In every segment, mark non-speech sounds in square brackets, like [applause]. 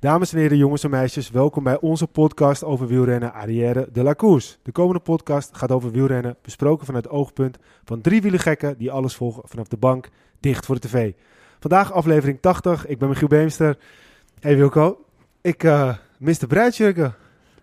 Dames en heren, jongens en meisjes, welkom bij onze podcast over wielrennen Arrière de la Course. De komende podcast gaat over wielrennen, besproken vanuit het oogpunt van drie wielergekken die alles volgen vanaf de bank, dicht voor de tv. Vandaag aflevering 80, ik ben Michiel Beemster. Hey Wilco, ik uh, mis de bruidsjurken.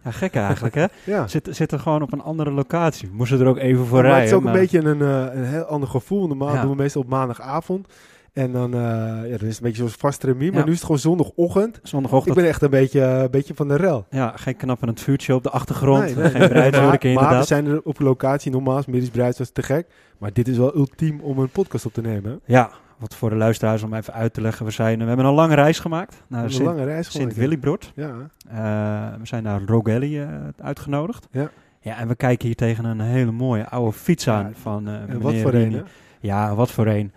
Ja, gek eigenlijk, hè? [laughs] Ja. Zit, zitten gewoon op een andere locatie. Moesten er ook even voor maar rijden. het is ook maar- een beetje een, eh, een heel ander gevoel. Normaal Ja. doen we meestal op maandagavond. En dan, eh, ja, dan is het een beetje zoals vast remie. Maar Ja. nu is het gewoon zondagochtend. Ik Zondagochtend. ben echt een beetje, een beetje van de rel. Ja, geen knapperend vuurtje op de achtergrond. Nee, nee. Geen bruidsjurken, [laughs] maar, maar we inderdaad. zijn er op locatie nogmaals. Middags Bruids was te gek. Maar dit is wel ultiem om een podcast op te nemen. Ja, wat voor de luisteraars om even uit te leggen. We, zijn, we hebben een lange reis gemaakt naar een Sint, lange reis gewoon. Sint-Willibrord. Ja, Eh, we zijn naar Rogelli eh, uitgenodigd. Ja. Ja, en we kijken hier tegen een hele mooie oude fiets aan Ja, van en wat voor een? Ja, wat voor een.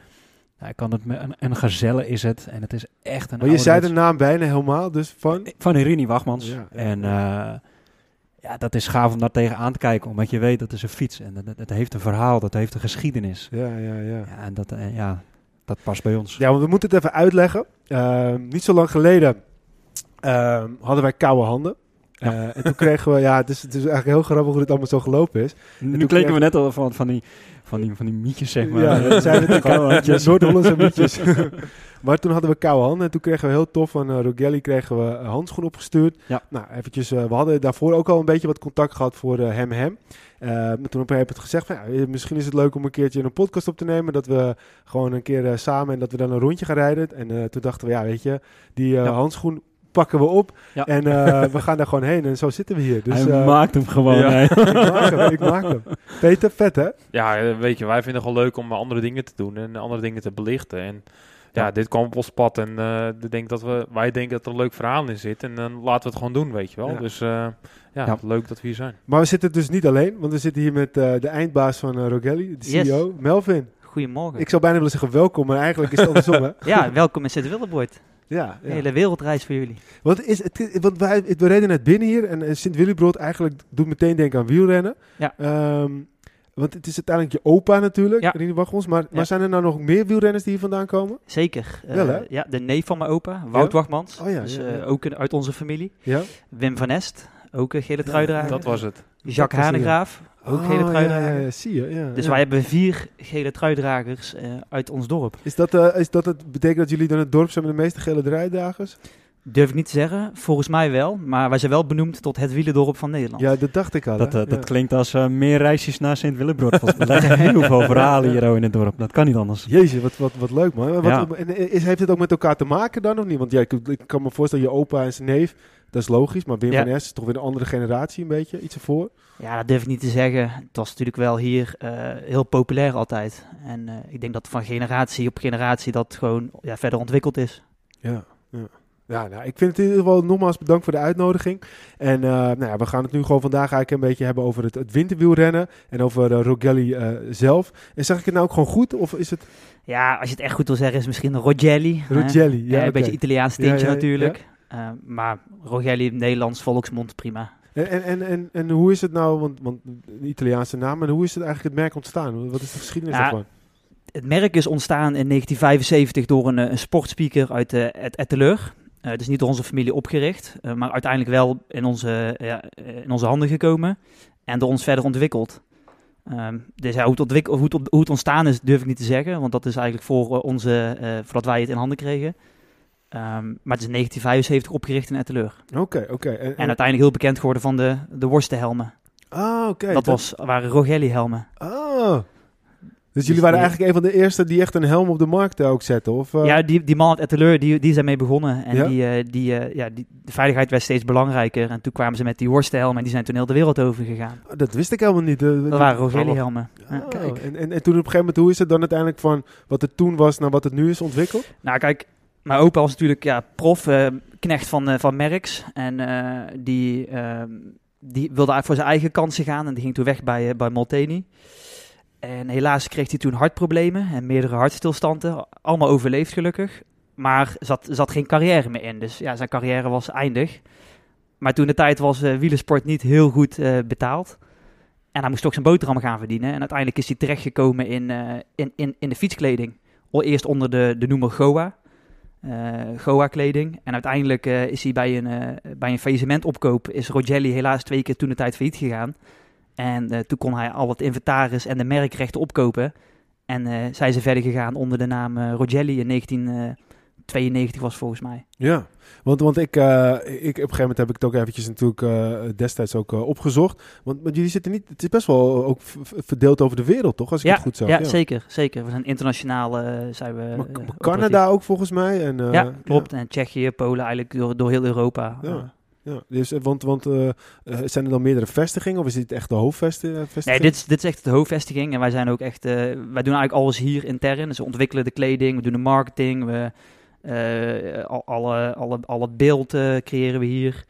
Nou, ik kan het een, een gazelle is het. En het is echt een Maar je zei de naam bijna helemaal, dus van... Van Irini Wachmans. Ja, ja, en eh, ja, dat is gaaf om daar tegenaan te kijken. Omdat je weet dat is een fiets. En dat, dat, dat heeft een verhaal, dat heeft een geschiedenis. Ja, ja, ja. Ja, en dat, eh, ja, dat past bij ons. Ja, want we moeten het even uitleggen. Ehm, niet zo lang geleden ehm, hadden wij koude handen. Ja. Eh, en toen kregen we, ja, het is, het is eigenlijk heel grappig hoe het allemaal zo gelopen is. nu toen kleken we net al van, van, die, van, die, van die mietjes, zeg maar. Ja, dat zijn Koude handjes. Noord-Hollandse [laughs] mietjes. [laughs] maar toen hadden we koude handen en toen kregen we heel tof van uh, Rogelli kregen we een handschoen opgestuurd. Ja. Nou, eventjes, eh, we hadden daarvoor ook al een beetje wat contact gehad voor eh, hem hem. Eh, maar toen heb ik het gezegd van, ja, misschien is het leuk om een keertje een podcast op te nemen. Dat we gewoon een keer eh, samen en dat we dan een rondje gaan rijden. En eh, toen dachten we, ja, weet je, die eh, handschoen pakken we op. Ja. En eh, we gaan daar gewoon heen en zo zitten we hier. Dus Hij eh, maakt hem gewoon. Ja. [laughs] ik maak hem, ik maak hem. Peter, vet hè? Ja, eh, weet je, wij vinden het gewoon leuk om andere dingen te doen en andere dingen te belichten. En ja, Ja. dit kwam op ons pad en eh, ik denk dat we, wij denken dat er een leuk verhaal in zit. En dan laten we het gewoon doen, weet je wel. Ja. Dus eh, ja, Ja. leuk dat we hier zijn. Maar we zitten dus niet alleen, want we zitten hier met eh, de eindbaas van eh, Rogelli, de Yes. CEO, Melvin. Goedemorgen. Ik zou bijna willen zeggen welkom, maar eigenlijk is het andersom, hè? [laughs] Ja, welkom in Sint-Willebroord. Ja, Een hele wereldreis voor jullie. Want, is het, want wij, we reden net binnen hier en, Sint-Willibrood eigenlijk doet meteen denken aan wielrennen. Ja. Ehm, want het is uiteindelijk je opa natuurlijk, Ja. Rini Waggons. Maar, maar Ja. zijn er nou nog meer wielrenners die hier vandaan komen? Zeker. Eh, Wel, hè? ja, de neef van mijn opa, Wout Ja? Wachmans. Oh ja, dus, ja, eh, ook een- uit onze familie. Ja? Wim van Est, ook een gele Ja, truidrager. Dat was het. Jacques Hanegraaf, ook Oh, gele truidrager. ja, ja, zie je. Ja, Dus ja. wij hebben vier gele truidragers eh, uit ons dorp. Is dat, eh, is dat het betekent dat jullie dan het dorp zijn met de meeste gele draaidragers? Durf ik niet te zeggen, volgens mij wel. Maar wij zijn wel benoemd tot het wielendorp van Nederland. Ja, dat dacht ik al. Dat, eh, dat klinkt als eh, meer reisjes naar Sint-Willebroord. [laughs] Want Er liggen heel veel verhalen hier oh, in het dorp. Dat kan niet anders. Jezus, wat, wat, wat leuk man. Wat, Ja. en is, heeft het ook met elkaar te maken dan of niet? Want ja, ik, ik kan me voorstellen, je opa en zijn neef, dat is logisch. Maar Wim Ja. van Es is toch weer een andere generatie een beetje, iets ervoor. Ja, dat durf ik niet te zeggen. Het was natuurlijk wel hier eh, heel populair altijd. En eh, ik denk dat van generatie op generatie dat gewoon ja, verder ontwikkeld is. Ja, ja. Ja, nou, ik vind het in ieder geval nogmaals bedankt voor de uitnodiging. En eh, nou ja, we gaan het nu gewoon vandaag eigenlijk een beetje hebben over het, het winterwielrennen en over eh, Rogelli zelf. En zeg ik het nou ook gewoon goed? Of is het Ja, als je het echt goed wil zeggen, is het misschien Rogelli. Rogelli? Ja, een beetje Italiaans tintje Ja, ja, natuurlijk. Eh, maar Rogelli, Nederlands, volksmond, prima. En, en, en, en, hoe is het nou, want, want een Italiaanse naam, en hoe is het eigenlijk het merk ontstaan? Wat is de geschiedenis Ja, daarvan? Het merk is ontstaan in 1975 door een, eh, een sportspeaker uit uh, het Etteleur. Uh, dus niet door onze familie opgericht, uh, maar uiteindelijk wel in onze, ja, in onze handen gekomen en door ons verder ontwikkeld. Um, dus ja, hoe, het ontwik- hoe, het, hoe het ontstaan is, durf ik niet te zeggen, want dat is eigenlijk voor uh, onze, voordat wij het in handen kregen. Um, maar het is in 1975 opgericht in Etteleur. Oké, okay, oké. Okay. En, en, uiteindelijk heel bekend geworden van de, de worstenhelmen. Ah, oké. Okay, dat, dat, was, waren Rogelli-helmen. Ah. Dus jullie waren eigenlijk een van de eerste die echt een helm op de markt ook zetten? Of, uh... Ja, die, die man uit Etteleur, die, die zijn mee begonnen. En Ja? die, uh, die, uh, ja, die, de veiligheid werd steeds belangrijker. En toen kwamen ze met die worstenhelmen en die zijn toen heel de wereld over gegaan. Oh, dat wist ik helemaal niet. Dat waren Rogelli-helmen. Oh, ja. Kijk. En, en, en toen op een gegeven moment, hoe is het dan uiteindelijk van wat het toen was naar wat het nu is ontwikkeld? Nou kijk, mijn opa was natuurlijk ja, prof, uh, knecht van, uh, van Merks. En uh, die, uh, die wilde eigenlijk voor zijn eigen kansen gaan. En die ging toen weg bij, bij Molteni. En helaas kreeg hij toen hartproblemen en meerdere hartstilstanden. Allemaal overleefd gelukkig. Maar zat, zat geen carrière meer in. Dus ja, zijn carrière was eindig. Maar toen de tijd was eh wielersport niet heel goed eh, betaald. En hij moest toch zijn boterham gaan verdienen. En uiteindelijk is hij terechtgekomen in, eh, in, in, in de fietskleding. Eerst onder de, de noemer Goa. Eh, Goa-kleding. En uiteindelijk eh, is hij bij een, eh, bij een faillissementopkoop... is Rogelli helaas twee keer toen de tijd failliet gegaan. En toen kon hij al het inventaris en de merkrechten opkopen. En zijn ze verder gegaan onder de naam Rogelli in 1992 was volgens mij. Ja, want, want ik, eh, ik, op een gegeven moment heb ik het ook eventjes natuurlijk eh, destijds ook eh, opgezocht. Want, want jullie zitten niet, het is best wel ook verdeeld over de wereld, toch? Als ik ja, het goed zag. ja, zeker, zeker. We zijn internationaal zijn we. Maar. Canada ook volgens mij. En, ja, klopt. En Tsjechië, Polen, eigenlijk door, door heel Europa. Ja. Ja, dus, want, want zijn er dan meerdere vestigingen of is dit echt de hoofdvestiging? Nee, dit, is- dit is echt de hoofdvestiging. En wij zijn ook echt. wij doen eigenlijk alles hier intern. Dus we ontwikkelen de kleding, we doen de marketing, we, alle, alle, alle beeld eh, creëren we hier.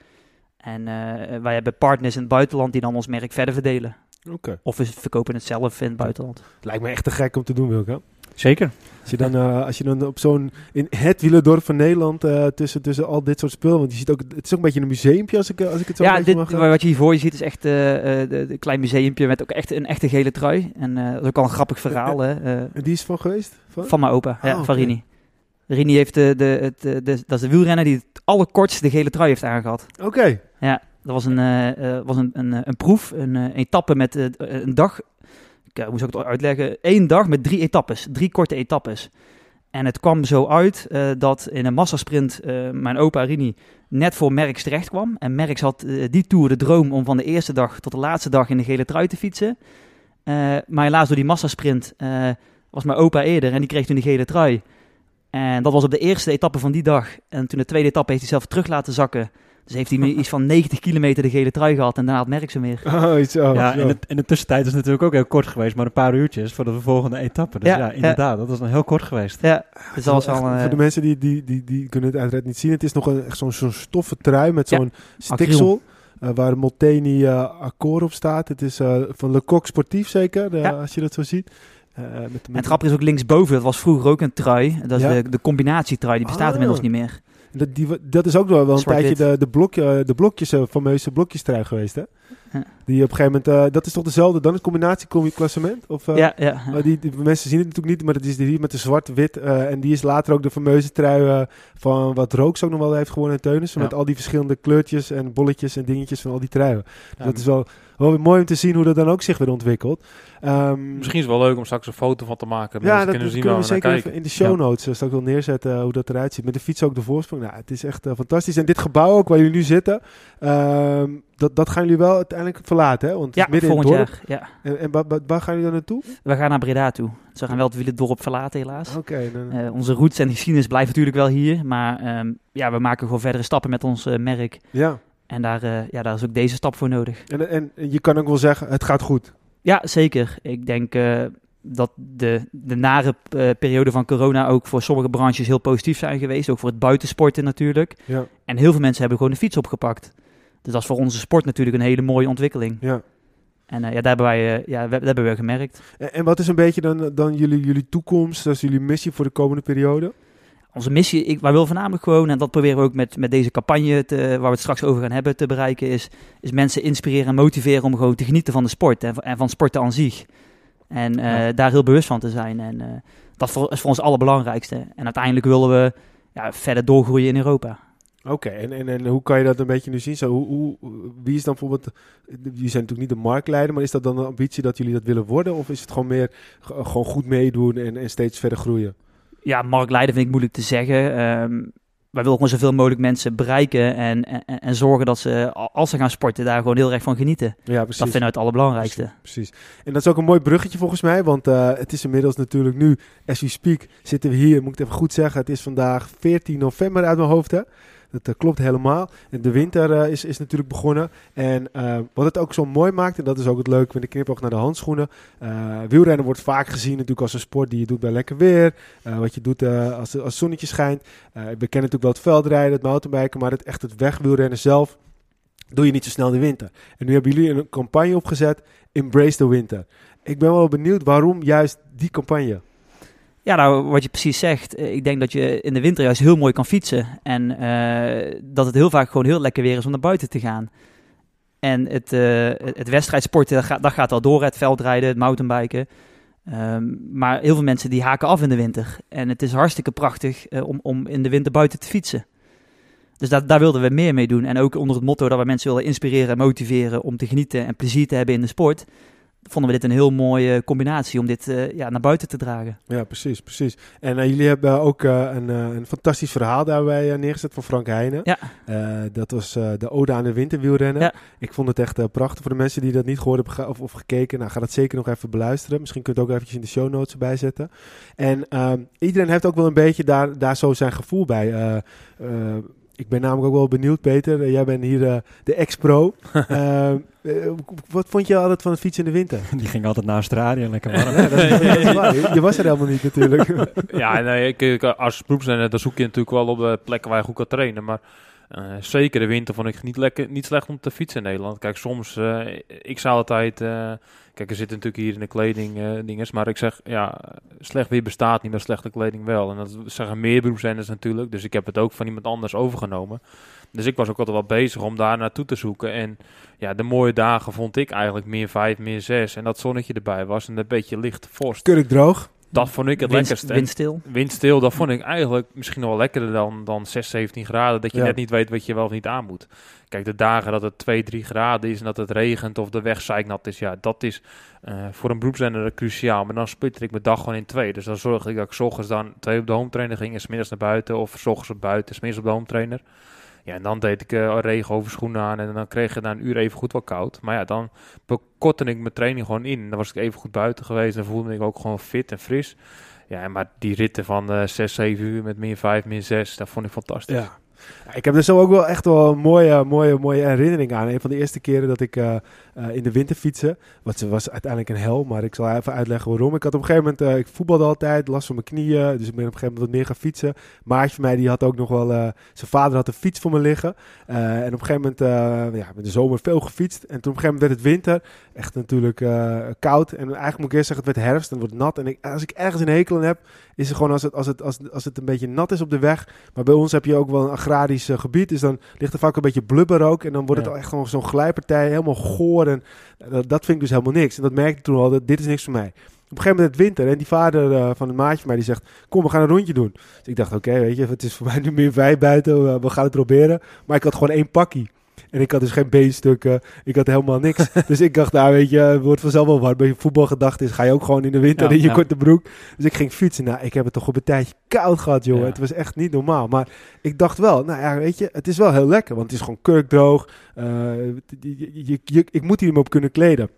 En eh, wij hebben partners in het buitenland die dan ons merk verder verdelen. Oké. Of we verkopen het zelf in het buitenland. Lijkt me echt te gek om te doen, Wilco. Zeker. Als je dan, eh, als je dan op zo'n, in het wielendorp van Nederland, eh, tussen, tussen al dit soort spullen, want je ziet ook, het is ook een beetje een museumpje als ik, eh, als ik het zo een Ja, dit, mag... eh, wat je hier voor je ziet is echt eh, eh, de, de klein museumpje met ook echt een echte gele trui. En eh, dat is ook al een grappig verhaal hè, eh, En die is van geweest? Van? van mijn opa, ja, Oh, van. Rini. Rini heeft de, de, het, eh, de, dat is de wielrenner die het allerkortste de gele trui heeft aangehad. Oké. Ja, dat was een, eh, eh, was een, een, een proef, een etappe met een dag. Ik, hoe zou ik het uitleggen? Eén dag met drie etappes, drie korte etappes. En het kwam zo uit dat in een massasprint mijn opa Rini net voor Merckx terecht kwam. En Merckx had die tour de droom om van de eerste dag tot de laatste dag in de gele trui te fietsen. Maar helaas door die massasprint was mijn opa eerder en die kreeg toen de gele trui. En dat was op de eerste etappe van die dag. En toen de tweede etappe heeft hij zelf terug laten zakken. Dus heeft hij [laughs] iets van 90 kilometer de gele trui gehad en daarna had Merckx hem weer. Oh, iets, oh, ja, zo. en, het, en de tussentijd is natuurlijk ook heel kort geweest, maar een paar uurtjes voor de volgende etappe. Dus Ja, ja, ja. inderdaad, dat is dan heel kort geweest. Ja, dus dat was Echt, al... eh, Voor de mensen die, die, die, die kunnen het uiteraard niet zien. Het is nog een, echt zo'n zo'n stoffen trui met Ja, zo'n stiksel. eh, waar Molteni eh akkoord op staat. Het is eh, van Le Coq Sportief zeker, eh, Ja. als je dat zo ziet. Eh, met, met en het grappige is ook linksboven, dat was vroeger ook een trui. Dat is Ja? de, de combinatietrui, die bestaat Ah. inmiddels niet meer. dat, die, dat is ook wel, wel een tijdje de, de, blokje, de blokjes, eh, fameuze blokjestrui geweest, hè? Ja. Die op een gegeven moment, eh, dat is toch dezelfde, dan het combinatieklassement? Of, eh, ja, ja. Die, die mensen zien het natuurlijk niet, maar dat is die met de zwart-wit. eh, en die is later ook de fameuze trui eh, van wat Rooks ook nog wel heeft gewonnen in Teunissen. Ja. Met al die verschillende kleurtjes en bolletjes en dingetjes van al die truien. Dus Ja, dat is wel, wel weer mooi om te zien hoe dat dan ook zich weer ontwikkelt. Ehm, Misschien is het wel leuk om straks een foto van te maken. ja, dat kunnen zien kunnen we zeker naar even kijken. in de show notes eh, straks wel neerzetten eh, hoe dat eruit ziet. Met de fiets ook de voorsprong. Nou, het is echt eh, fantastisch. En dit gebouw ook waar jullie nu zitten, ehm, dat, dat gaan jullie wel uiteindelijk verlaten, hè? Want het Ja, is midden in het volgend dorp. jaar. Ja. En, en waar, waar- waar gaan jullie dan naartoe? We gaan naar Breda toe. Dus we gaan wel het wielendorp verlaten helaas. Oké, dan- Eh, onze roots en geschiedenis blijven natuurlijk wel hier. Maar ehm, ja, we maken gewoon verdere stappen met ons merk. ja. En daar, eh, ja, daar is ook deze stap voor nodig. En, en je kan ook wel zeggen, het gaat goed. Ja, zeker. Ik denk eh, dat de, de nare eh, periode van corona ook voor sommige branches heel positief zijn geweest. Ook voor het buitensporten natuurlijk. Ja, En heel veel mensen hebben gewoon de fiets opgepakt. Dus dat is voor onze sport natuurlijk een hele mooie ontwikkeling. ja. En ja, daar hebben wij ja, we- dat hebben we gemerkt. En, en wat is een beetje dan, dan jullie, jullie toekomst, is jullie missie voor de komende periode? Onze missie, ik, wij willen voornamelijk gewoon, en dat proberen we ook met, met deze campagne, te, waar we het straks over gaan hebben, te bereiken, is, is mensen inspireren en motiveren om gewoon te genieten van de sport en, van- en van sporten aan zich. En eh, Ja. daar heel bewust van te zijn. En eh, dat voor, is voor ons het allerbelangrijkste. En uiteindelijk willen we ja, verder doorgroeien in Europa. Oké, en, en, en hoe kan je dat een beetje nu zien? Zo, hoe, hoe, wie is dan bijvoorbeeld, jullie zijn natuurlijk niet de marktleider, maar is dat dan de ambitie dat jullie dat willen worden? Of is het gewoon meer g- gewoon goed meedoen en, en steeds verder groeien? Ja, marktleider vind ik moeilijk te zeggen. Ehm, wij willen gewoon zoveel mogelijk mensen bereiken en, en, en zorgen dat ze, als ze gaan sporten, daar gewoon heel erg van genieten. Ja, precies. Dat vinden we het allerbelangrijkste. Precies. En dat is ook een mooi bruggetje volgens mij, want eh, het is inmiddels natuurlijk nu, as we speak, zitten we hier, moet ik het even goed zeggen, het is vandaag 14 november uit mijn hoofd hè. Dat eh, klopt helemaal. De winter eh, is, is natuurlijk begonnen. En eh, wat het ook zo mooi maakt, en dat is ook het leuke met de knipoog naar de handschoenen. wielrennen wordt vaak gezien natuurlijk als een sport die je doet bij lekker weer. wat je doet als, het zonnetje schijnt. We kennen natuurlijk wel het veldrijden, het mountainbiken, maar het, echt het wegwielrennen zelf doe je niet zo snel de winter. En nu hebben jullie een campagne opgezet, Embrace the Winter. ik ben wel benieuwd waarom juist die campagne. Ja, nou, wat je precies zegt. eh, Ik denk dat je in de winter juist heel mooi kan fietsen. En eh, dat het heel vaak gewoon heel lekker weer is om naar buiten te gaan. En het, eh, het wedstrijdsporten, dat gaat, dat al door. Het veldrijden, het mountainbiken. Ehm, maar heel veel mensen die haken af in de winter. En het is hartstikke prachtig om, om in de winter buiten te fietsen. Dus daar, daar wilden we meer mee doen. En ook onder het motto dat we mensen willen inspireren en motiveren om te genieten en plezier te hebben in de sport. Vonden we dit een heel mooie combinatie om dit eh, ja, naar buiten te dragen. Ja, precies, precies. En eh, jullie hebben ook eh, een, een fantastisch verhaal daarbij neergezet van Frank Heijnen. Ja. Dat was de Ode aan de Winterwielrennen. Ja. Ik vond het echt prachtig. Voor de mensen die dat niet gehoord hebben ge- of, of gekeken, nou, ga dat zeker nog even beluisteren. Misschien kunt u ook eventjes in de show notes erbij zetten. En ehm, iedereen heeft ook wel een beetje daar, daar zo zijn gevoel bij. Ik ben namelijk ook wel benieuwd, Peter. Eh, jij bent hier eh, de ex-pro. [laughs] Eh, wat vond je altijd van het fietsen in de winter? [laughs] Die ging altijd naar Australië en lekker warm. [laughs] Ja, dat is, dat is waar. Je- was er helemaal niet natuurlijk. ja, nee, ik, als beroepsrenner, dan zoek je natuurlijk wel op de plekken waar je goed kan trainen. Maar eh, zeker de winter vond ik niet, lekker, niet slecht om te fietsen in Nederland. Kijk, soms, eh, ik zou altijd... eh, kijk, er zitten natuurlijk hier in de kleding dinges, maar ik zeg, ja, slecht weer bestaat niet, maar slechte kleding wel. En dat zeggen meer beroepsrenners natuurlijk, dus ik heb het ook van iemand anders overgenomen. Dus ik was ook altijd wel bezig om daar naartoe te zoeken. En ja, de mooie dagen vond ik eigenlijk meer vijf, meer zes. En dat zonnetje erbij was en een beetje lichte vorst. Kurk droog. Dat vond ik het Wind- lekkerste. En Windstil. windstil, dat vond ik eigenlijk misschien wel lekkerder dan, dan 6, 17 graden. Dat je Ja. net niet weet wat je wel of niet aan moet. Kijk, de dagen dat het 2, 3 graden is en dat het regent of de weg zeiknat is. Ja, dat is eh, voor een beroepsrenner cruciaal. Maar dan splitter ik mijn dag gewoon in twee. Dus dan zorg ik dat ik 's ochtends dan twee op de home trainer ging en 's middags naar buiten. Of 's ochtends op buiten, 's middags op de home trainer. Ja, en dan deed ik eh regen over schoenen aan en dan kreeg je na een uur even goed wel koud. Maar ja, dan bekortte ik mijn training gewoon in. Dan was ik even goed buiten geweest en voelde ik ook gewoon fit en fris. Ja, maar die ritten van eh 6, 7 uur met meer 5, meer 6, dat vond ik fantastisch. Ja. Ik heb er zo ook wel echt wel een mooie, mooie, mooie herinnering aan. Een van de eerste keren dat ik eh, in de winter fietsen. Wat was uiteindelijk een hel, maar ik zal even uitleggen waarom. Ik had op een gegeven moment, eh, ik voetbalde altijd, last van mijn knieën. Dus ik ben op een gegeven moment wat meer gaan fietsen. Maatje van mij, die had ook nog wel, eh, zijn vader had een fiets voor me liggen. En op een gegeven moment, ja, met de zomer veel gefietst. En toen op een gegeven moment werd het winter. Echt natuurlijk koud. En eigenlijk moet ik eerst zeggen, het werd herfst en het wordt nat. En ik, als ik ergens een hekel aan heb, is het gewoon als het, als, het, als, als het een beetje nat is op de weg. Maar bij ons heb je ook wel een agrarisch gebied. Dus dan ligt er vaak een beetje blubber ook. En dan wordt het Ja. echt gewoon zo'n glijpartij. Helemaal goor. En dat, dat vind ik dus helemaal niks. En dat merkte ik toen al. Dat, dit is niks voor mij. Op een gegeven moment het winter. En die vader eh, van een maatje mij die zegt... Kom, we gaan een rondje doen. Dus ik dacht, oké, weet je, het is voor mij nu meer vijf buiten. eh, we gaan het proberen. Maar ik had gewoon één pakkie. En ik had dus geen beenstukken. Ik had helemaal niks. [laughs] dus ik dacht, nou weet je, het wordt vanzelf wel warm. Bij voetbalgedachte is, ga je ook gewoon in de winter Ja, in je ja. korte broek. Dus ik ging fietsen. Nou, ik heb het toch op een tijdje koud gehad, jongen. Ja. Het was echt niet normaal. Maar ik dacht wel, nou ja, weet je, het is wel heel lekker. Want het is gewoon kurkdroog. Eh, je, je, je- ik moet hier me op kunnen kleden.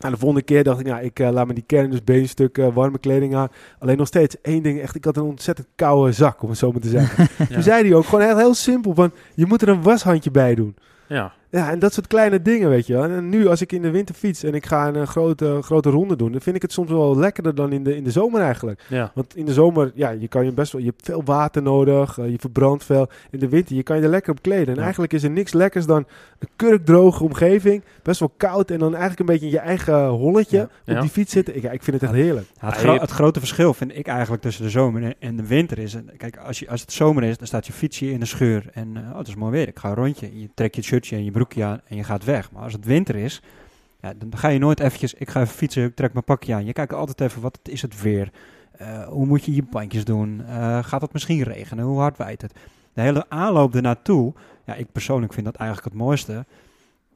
Nou, de volgende keer dacht ik, nou, ik eh, laat me die kern, dus beenstukken, warme kleding aan. Alleen nog steeds één ding, echt, ik had een ontzettend koude zak, om het zo maar te zeggen. [laughs] Toen zei hij ook gewoon heel, heel simpel, van, je moet er een washandje bij doen. Ja, Ja, en dat soort kleine dingen, weet je wel. En nu, als ik in de winter fiets en ik ga een eh, grote, grote ronde doen, dan vind ik het soms wel lekkerder dan in de, in de zomer eigenlijk. ja. Want in de zomer, ja, je kan je best wel, je hebt veel water nodig, eh, je verbrandt veel. In de winter, je kan je er lekker op kleden. En Ja. eigenlijk is er niks lekkers dan een kurkdroge omgeving, best wel koud en dan eigenlijk een beetje in je eigen holletje Ja. op Ja. die fiets zitten. Ik, ja, ik vind het echt heerlijk. Ja, het, gro- het grote verschil vind ik eigenlijk tussen de zomer en- en de winter is... en Kijk, als, je, als het zomer is, dan staat je fietsje in de scheur. En eh, oh, het is mooi weer, ik ga een rondje. Je trekt je shirtje en je broekje aan en je gaat weg. Maar als het winter is, ja, dan ga je nooit eventjes... Ik ga even fietsen, ik trek mijn pakje aan. Je kijkt altijd even, wat is het weer? Eh, hoe moet je je bandjes doen? Eh, gaat het misschien regenen? Hoe hard waait het? De hele aanloop ernaartoe... Ja, ik persoonlijk vind dat eigenlijk het mooiste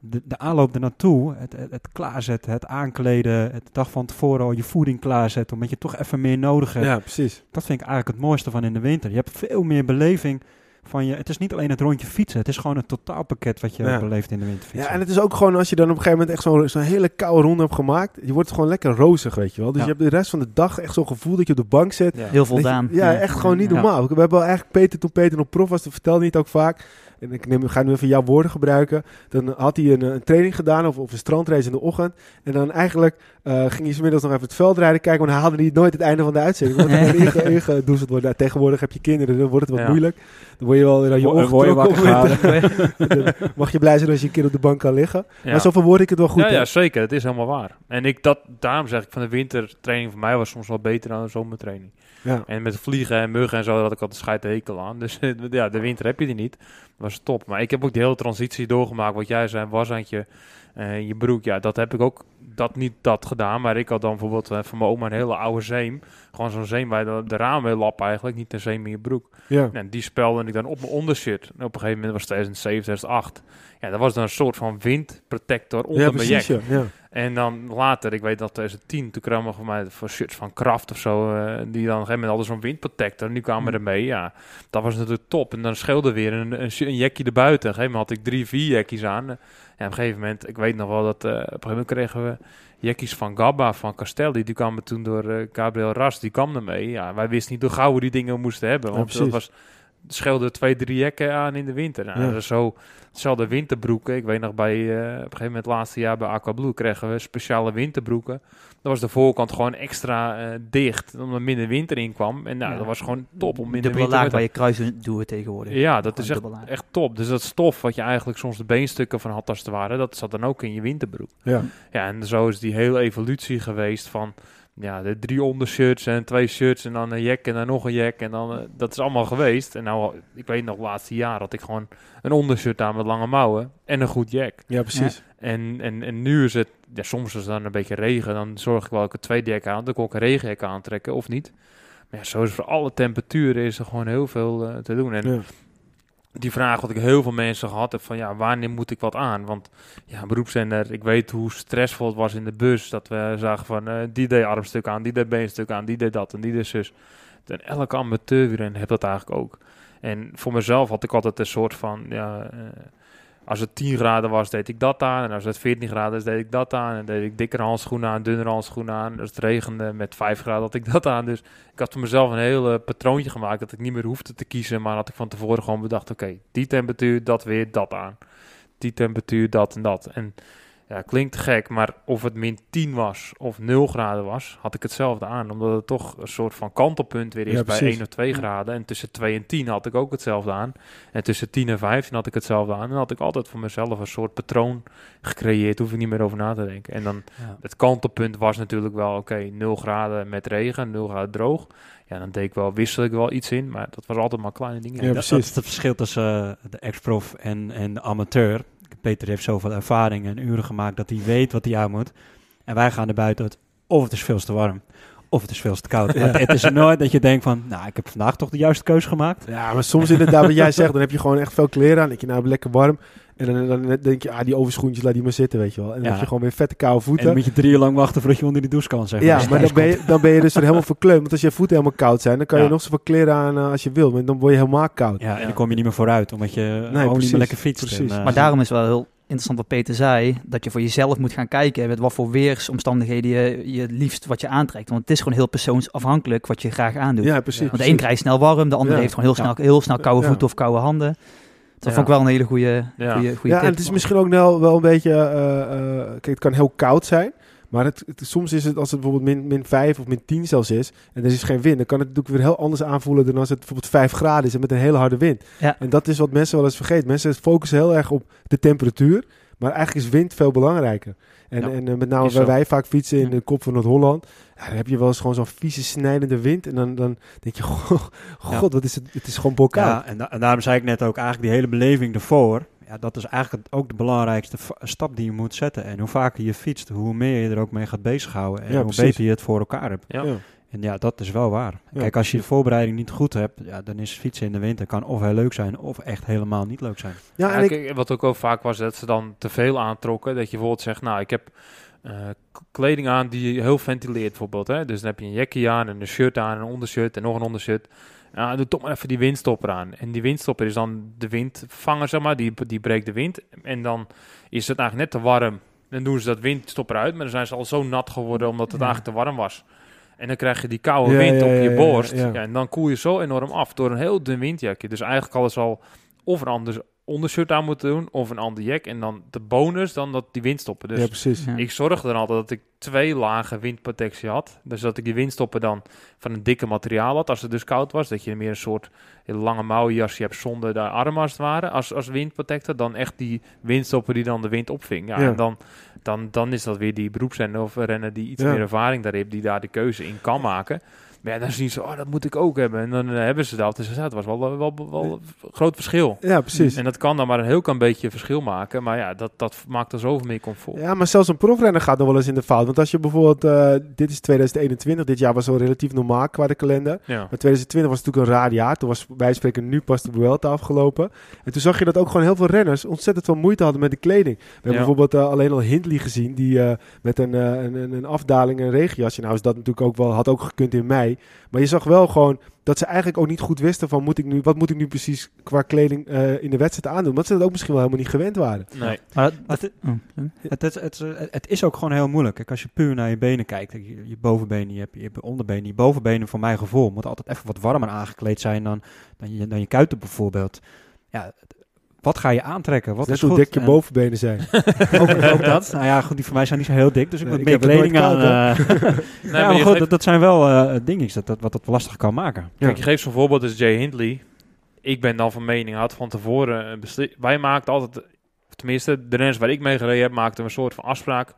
de, de aanloop ernaartoe, het, het, het klaarzetten, het aankleden, het dag van tevoren al je voeding klaarzetten, omdat je toch even meer nodig hebt. Ja, precies. Dat vind ik eigenlijk het mooiste van in de winter. Je hebt veel meer beleving van je. Het is niet alleen het rondje fietsen, het is gewoon een totaalpakket wat je Ja. beleeft in de winterfietsen. Ja, en het is ook gewoon als je dan op een gegeven moment echt zo'n zo'n hele koude ronde hebt gemaakt, je wordt gewoon lekker rozig, weet je wel. Dus Ja. je hebt de rest van de dag echt zo'n gevoel dat je op de bank zit. ja. Heel je- voldaan. ja, echt gewoon niet Ja. normaal. We hebben wel eigenlijk Peter, toen Peter nog prof was, dat vertelde hij het ook vaak. En ik neem, ga nu even jouw woorden gebruiken. Dan had hij een, een training gedaan of, of een strandrace in de ochtend. En dan eigenlijk eh, ging hij 's middags nog even het veld rijden kijken. Maar dan haalde hij nooit het einde van de uitzending. Want dan inge- ingedoezeld worden. Nou, tegenwoordig heb je kinderen, dan wordt het wat Ja. moeilijk. Dan word je wel aan je ogen [laughs] Mag je blij zijn als je een keer op de bank kan liggen. Ja. Maar zo verwoord ik het wel goed. ja, ja, zeker. Het is helemaal waar. En ik dat, daarom zeg ik van de wintertraining voor mij was soms wel beter dan de zomertraining. Ja. En met vliegen en muggen en zo had ik altijd scheid de hekel aan. Dus [laughs] ja, de winter heb je die niet. Dat was top. Maar ik heb ook die hele transitie doorgemaakt. Wat jij zei, washandje, eh je broek. Ja, dat heb ik ook dat niet dat gedaan. Maar ik had dan bijvoorbeeld eh, van mijn oma een hele oude zeem. Gewoon zo'n zeem waar je de, de ramen mee lap eigenlijk. Niet een zeem in je broek. Ja. En die spelde ik dan op mijn ondershirt. En op een gegeven moment was het 2007, 2008. Ja, dat was dan een soort van windprotector onder mijn jack. En dan later, ik weet dat 2010, toen kwamen voor mij voor shirts van Kraft of zo, eh, die dan op een gegeven moment hadden zo'n windprotector. En die kwamen Hmm. ermee, ja. Dat was natuurlijk top. En dan scheelde weer een, een, een jackie erbuiten. Op een gegeven moment had ik drie, vier jackies aan. En ja, op een gegeven moment, ik weet nog wel dat, eh, op een gegeven moment kregen we jackies van Gabba, van Castelli. Die kwamen toen door eh, Gabriel Ras, die kwam ermee. Ja, wij wisten niet hoe gauw we die dingen moesten hebben. Ja, Want dat was, het scheelde twee, drie jacken aan in de winter. Nou, Ja. zo, hetzelfde winterbroeken. Ik weet nog bij, eh, op een gegeven moment het laatste jaar bij Aquablue kregen we speciale winterbroeken. Dan was de voorkant gewoon extra eh, dicht, omdat er minder winter in kwam. En nou, Ja. dat was gewoon top om in de Dubbele winter... laag met- waar je kruisen doen tegenwoordig. ja, dat is echt, laag. echt top. Dus dat stof wat je eigenlijk soms de beenstukken van had als het ware, dat zat dan ook in je winterbroek. Ja. Ja, en zo is die hele evolutie geweest van ja, de drie ondershirts en twee shirts en dan een jack en dan nog een jack. En dan, eh, dat is allemaal geweest. En nou, ik weet nog, laatste jaar had ik gewoon een ondershirt aan met lange mouwen en een goed jack. ja, precies. En, en, en nu is het, ja, soms is het dan een beetje regen, dan zorg ik wel dat ik een tweede jack aan, dan kan ik een regenjack aantrekken of niet. Maar ja, zo is voor alle temperaturen is er gewoon heel veel eh, te doen. En Ja. Die vraag wat ik heel veel mensen gehad heb van ja, wanneer moet ik wat aan? Want ja, beroepszender, ik weet hoe stressvol het was in de bus. Dat we zagen van eh, die deed armstuk aan, die deed beenstuk aan, die deed dat en die deed zus. En elke amateur heb dat eigenlijk ook. En voor mezelf had ik altijd een soort van ja, eh, als het 10 graden was, deed ik dat aan. En als het 14 graden is, deed ik dat aan. En deed ik dikkere handschoenen aan, dunnere handschoenen aan. Als het regende met 5 graden, had ik dat aan. Dus ik had voor mezelf een heel eh, patroontje gemaakt dat ik niet meer hoefde te kiezen. Maar had ik van tevoren gewoon bedacht, oké, die temperatuur, dat weer, dat aan. Die temperatuur, dat en dat. En ja, klinkt gek, maar of het min 10 was of 0 graden was, had ik hetzelfde aan. Omdat het toch een soort van kantelpunt weer is Ja, bij precies. 1 of 2 graden. En tussen 2 en 10 had ik ook hetzelfde aan. En tussen 10 en 15 had ik hetzelfde aan. En dan had ik altijd voor mezelf een soort patroon gecreëerd. Hoef ik niet meer over na te denken. En dan Ja. het kantelpunt was natuurlijk wel, oké, 0 graden met regen, 0 graden droog. Ja, dan deed ik wel, wissel ik wel iets in. Maar dat was altijd maar kleine dingen. Ja, dat, dat precies. is het verschil tussen eh, de ex-prof en, en de amateur. Peter heeft zoveel ervaring en uren gemaakt dat hij weet wat hij aan moet. En wij gaan er buiten uit of het is veel te warm of het is veel te koud. [laughs] Het, het is nooit dat je denkt van, nou, ik heb vandaag toch de juiste keuze gemaakt. Ja, maar soms inderdaad, wat jij zegt, dan heb je gewoon echt veel kleren aan. Denk je, nou, lekker warm. En dan, dan denk je, ah, die overschoentjes, laat die maar zitten, weet je wel. En dan Ja. heb je gewoon weer vette koude En dan voeten. moet je drie uur lang wachten voordat je onder die douche kan, zeg Ja, Als maar dan ben, je, dan ben je dus weer helemaal verkleumd. Want als je voeten helemaal koud zijn, dan kan je Ja. nog zoveel kleren aan eh, als je wil. Maar dan word je helemaal koud. Ja, en Ja. dan kom je niet meer vooruit, omdat je gewoon niet meer lekker fietst. precies. En, eh, Maar daarom is wel heel interessant wat Peter zei, dat je voor jezelf moet gaan kijken met wat voor weersomstandigheden je, je het liefst wat je aantrekt. Want het is gewoon heel persoonsafhankelijk wat je graag aandoet. Ja, precies. Want de een krijgt snel warm, de ander Ja. heeft gewoon heel Ja. snel, heel snel koude Ja. voeten of koude handen. Dat Ja. vond ik wel een hele goede, Ja. goede, goede Ja, en het is misschien ook wel, wel een beetje... eh, eh, kijk, het kan heel koud zijn. Maar het, het- soms is het, als het bijvoorbeeld min, min 5 of min 10 zelfs is... en er is geen wind... dan kan het natuurlijk weer heel anders aanvoelen... dan als het bijvoorbeeld 5 graden is en met een hele harde wind. Ja. En dat is wat mensen wel eens vergeten. Mensen focussen heel erg op de temperatuur... maar eigenlijk is wind veel belangrijker. En, Ja, en eh, met name waar zo. wij vaak fietsen in Ja. de kop van Noord-Holland... Ja, dan heb je wel eens gewoon zo'n vieze snijdende wind... en dan, dan denk je, [laughs] goh, god, wat is het? Het is gewoon bolkoud. Ja, en, da- en daarom zei ik net ook eigenlijk die hele beleving ervoor. Ja, dat is eigenlijk ook de belangrijkste stap die je moet zetten. En hoe vaker je fietst, hoe meer je er ook mee gaat bezighouden. En Ja, hoe precies. beter je het voor elkaar hebt. Ja. Ja. En ja, dat is wel waar. Ja. Kijk, als je de voorbereiding niet goed hebt, ja, dan is fietsen in de winter kan of heel leuk zijn of echt helemaal niet leuk zijn. Ja, Ja, en ik, wat ook wel vaak was, dat ze dan te veel aantrokken. Dat je bijvoorbeeld zegt, nou, ik heb eh, kleding aan die heel ventileert bijvoorbeeld. Hè? Dus dan heb je een jackie aan en een shirt aan, een ondershirt en nog een ondershirt. Ja, doe toch maar even die windstopper aan. En die windstopper is dan de windvanger, zeg maar. Die, die breekt de wind. En dan is het eigenlijk net te warm. Dan doen ze dat windstopper uit, maar dan zijn ze al zo nat geworden omdat het Ja. eigenlijk te warm was. En dan krijg je die koude Ja, wind op je borst. en dan koel je zo enorm af door een heel dun windjakje. Dus eigenlijk alles al of een ander ondershirt aan moeten doen of een ander jack. En dan de bonus, dan dat die windstoppen. Dus ja, precies. Ja. ik zorgde er altijd dat ik twee lagen windprotectie had. Dus dat ik die windstoppen dan van een dikke materiaal had als het dus koud was. Dat je meer een soort lange mouwenjasje hebt zonder de armen als het ware. Als, als windprotector. Dan echt die windstoppen die dan de wind opving. Ja, Ja. En dan, dan, dan is dat weer die beroepsrenner of renner die iets Ja. meer ervaring daar heeft. Die daar de keuze in kan maken. Maar ja, dan zien ze, oh, dat moet ik ook hebben. En dan eh, hebben ze dat. Dus ja, het was wel, wel, wel, groot verschil. Ja, precies. En dat kan dan maar een heel klein beetje verschil maken. Maar ja, dat, dat maakt er zoveel meer comfort. Ja, maar zelfs een profrenner gaat nog wel eens in de fout. Want als je bijvoorbeeld, eh, dit is 2021, dit jaar was wel relatief normaal qua de kalender. Ja. Maar 2020 was natuurlijk een raar jaar. Toen was bij spreken nu pas de Vuelta afgelopen. En toen zag je dat ook gewoon heel veel renners ontzettend veel moeite hadden met de kleding. We hebben bijvoorbeeld eh, alleen al Hindley gezien, die met een, een, een, afdaling en een regenjasje. Nou is dat natuurlijk ook wel, had ook gekund in mei. Maar je zag wel gewoon dat ze eigenlijk ook niet goed wisten van, moet ik nu, wat moet ik nu precies qua kleding eh, in de wedstrijd aandoen? Omdat ze dat ook misschien wel helemaal niet gewend waren. Nee. Maar Maar dat, het, oh, het, het, het, het- is ook gewoon heel moeilijk. Kijk, als je puur naar je benen kijkt, je, je bovenbenen, je hebt je onderbenen. Je bovenbenen, voor mijn gevoel, moeten altijd even wat warmer aangekleed zijn dan, dan, je, dan je kuiten bijvoorbeeld. Ja, wat ga je aantrekken? Wat Net is hoe goed? dik je En- bovenbenen zijn. [laughs] ook, ook dat. Nou ja, goed, die van mij zijn niet zo heel dik, dus ik Nee, moet meer kleding aan. eh. [laughs] Nee, ja, maar goed, geeft- dat, dat zijn wel eh dingetjes dat, dat, wat het lastig kan maken. Kijk, je geeft zo'n voorbeeld als Jay Hindley. Ik ben dan van mening, had van tevoren Wij maakten altijd, of tenminste, de renners waar ik mee gereden heb, maakten een soort van afspraak.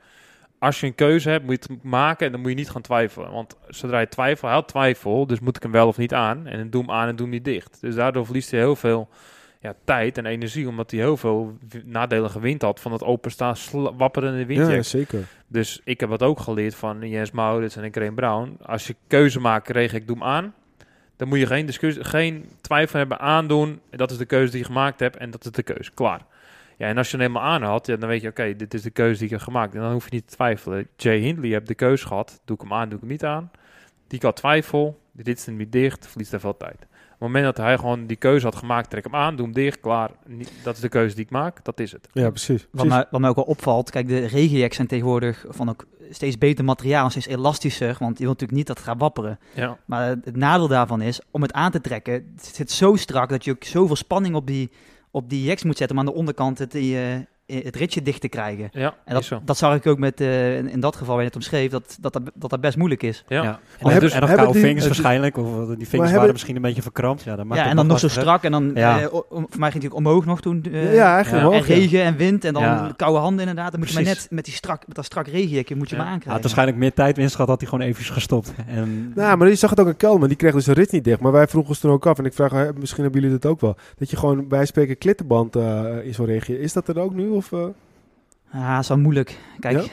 Als je een keuze hebt, moet je het maken en dan moet je niet gaan twijfelen. Want zodra je twijfelt, hij had twijfel, dus moet ik hem wel of niet aan. En dan doe hem aan en doe hem niet dicht. Dus daardoor verliest hij heel veel ja, tijd en energie, omdat hij heel veel nadelige wind had van het openstaan, wapperende windjack. Ja, zeker. Dus ik heb dat ook geleerd van Jens Maurits en Graham Brown. Als je keuze maakt, regel ik doe hem aan. Dan moet je geen, discussie, geen twijfel hebben aandoen. Dat is de keuze die je gemaakt hebt en dat is de keuze. Klaar. Ja, en als je hem helemaal aan had, ja, dan weet je, oké, dit is de keuze die ik heb gemaakt. En dan hoef je niet te twijfelen. Jay Hindley heeft de keuze gehad. Doe ik hem aan, doe ik hem niet aan. Die had twijfel. Dit is niet dicht, verliest er veel tijd. Op het moment dat hij gewoon die keuze had gemaakt, trek hem aan, doe hem dicht, klaar. Dat is de keuze die ik maak, dat is het. Ja, precies. Wat mij, wat mij ook wel opvalt, kijk, de regenjacks zijn tegenwoordig van ook steeds beter materiaal steeds elastischer, want je wilt natuurlijk niet dat het gaat wapperen. Ja, Maar het nadeel daarvan is, om het aan te trekken, het zit zo strak dat je ook zoveel spanning op die, op die jacks moet zetten om aan de onderkant het, eh, het ritje dicht te krijgen. ja En is zo. dat, dat zag ik ook met, eh, in, in dat geval waar je net omschreef, dat dat, dat, dat, dat best moeilijk is. Ja. En, Maar dan hebben- dus, en nog hebben koude die- vingers het- waarschijnlijk, of eh, die vingers hebben- waren misschien een beetje verkrampt. Ja, dan maakt ja, het en dan nog zo strak en dan, Ja. eh, o- o- voor mij ging het ook omhoog nog toen. eh, ja, en regen en wind en dan Ja. koude handen inderdaad. Dan moet je maar Precies. net met, die strak, met dat strak regenjekje moet je Ja. maar Hij had aankrijgen. waarschijnlijk meer tijdwinst gehad, had hij gewoon even gestopt. En, Nou, maar je zag het ook aan Kelman. Die kreeg dus de rit niet dicht. Maar wij vroegen ons toen ook af. En ik vraag, misschien hebben jullie dat ook wel. Dat je gewoon bij spreken klittenband eh, in zo'n regio. Is dat er ook nu? Of, eh? Ja, dat is wel moeilijk. Kijk, Ja?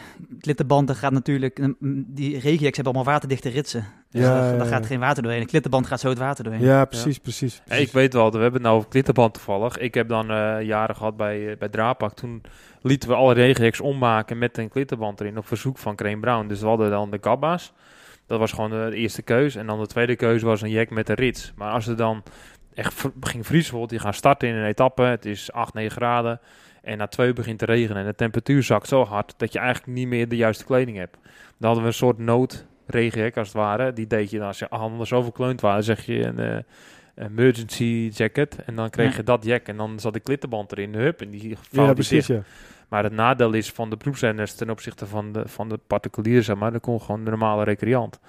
klittenband, dat gaat natuurlijk... mm, Die regenjacks hebben allemaal waterdichte ritsen. Dus Ja, daar, ja, daar ja. gaat geen water doorheen. Een klittenband gaat zo het water doorheen. Ja, precies, precies. Ja, precies. ik weet wel, we hebben het nou over klittenband toevallig. Ik heb dan eh, jaren gehad bij, eh, bij Draapak. Toen lieten we alle regenjacks ommaken met een klittenband erin op verzoek van Crane Brown. Dus we hadden dan de Gabba's. Dat was gewoon de eerste keuze. En dan de tweede keuze was een jack met een rits. Maar als er dan echt ging vriezen, bijvoorbeeld, die gaan starten in een etappe. Het is 8, 9 graden. En na twee begint te regenen. En de temperatuur zakt zo hard dat je eigenlijk niet meer de juiste kleding hebt. Dan hadden we een soort noodregenjack als het ware. Die deed je dan als je handen zo verkleund waren, zeg je een eh, emergency jacket. En dan kreeg Ja. je dat jack. En dan zat de klittenband erin, hup, en die ja, vouwde die precies, dicht. ja. Maar het nadeel is van de beroepsrenners ten opzichte van de, van de particulieren, zeg maar, dan kon gewoon de normale recreant.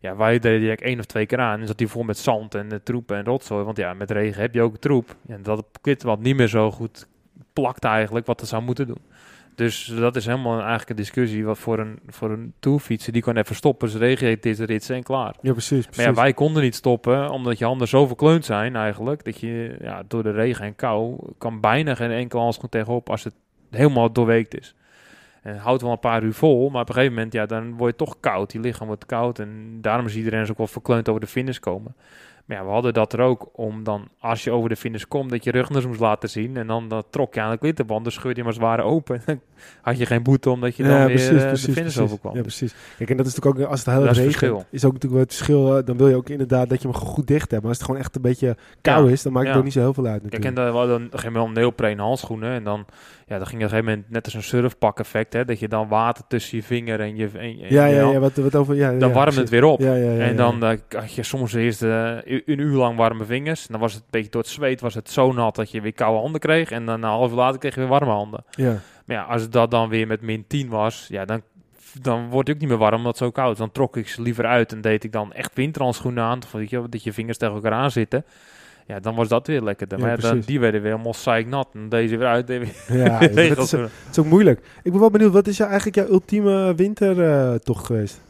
Ja, wij deden die jack één of twee keer aan en zat die vol met zand en eh, troep en rotzooi. Want ja, met regen heb je ook troep. Ja, en dat klittenband niet meer zo goed plakt eigenlijk wat het zou moeten doen. Dus dat is helemaal eigenlijk een discussie wat voor een, voor een tourfietser, die kan even stoppen, zijn regen deze rits en klaar. Ja, precies, precies. Maar ja, wij konden niet stoppen, omdat je handen zo verkleund zijn eigenlijk, dat je ja, door de regen en kou kan bijna geen enkel handschoen tegenop als het helemaal doorweekt is. En het houdt wel een paar uur vol, maar op een gegeven moment, ja, dan word je toch koud. Je lichaam wordt koud en daarom is iedereen dus ook wel verkleund over de finish komen. Maar ja, we hadden dat er ook om dan, als je over de finish komt, dat je rugners moest laten zien. En dan, dan trok je aan de klittenband, dus scheurde je maar zwaar open. [laughs] Dan had je geen boete omdat je dan ja, weer precies, eh, de precies, finish precies. overkwam. Ja, precies. Kijk, en dat is natuurlijk ook, als het heel Dat is regent, is ook natuurlijk wel het verschil. eh, dan wil je ook inderdaad dat je hem goed dicht hebt. Maar als het gewoon echt een beetje kou Ja, is, dan maakt het ook niet zo heel veel uit Kijk, natuurlijk. en dan, we hadden op een gegeven moment neopreen handschoenen. En dan, ja, dan ging op een gegeven moment net als een surfpak effect. Hè, dat je dan water tussen je vinger en je, en, en ja, ja, ja, wat, wat over... Ja, Dan ja, warmde het weer op. Ja, ja, ja, en dan eh, had je soms eerst... eh, uur, een uur lang warme vingers. En dan was het een beetje door het zweet was het zo nat dat je weer koude handen kreeg. En dan een half uur later kreeg je weer warme handen. Ja. Maar ja, als dat dan weer met min 10 was, ja, dan, dan wordt het ook niet meer warm omdat het zo koud is. Dan trok ik ze liever uit en deed ik dan echt winterhandschoenen aan. Of dat je vingers tegen elkaar aan zitten. Ja, dan was dat weer lekkerder. Ja, maar ja, dan, die werden weer helemaal zeiknat. En deze weer uit. weer [laughs] Ja, is, het is ook moeilijk. Ik ben wel benieuwd, wat is jou eigenlijk jouw ultieme wintertocht geweest?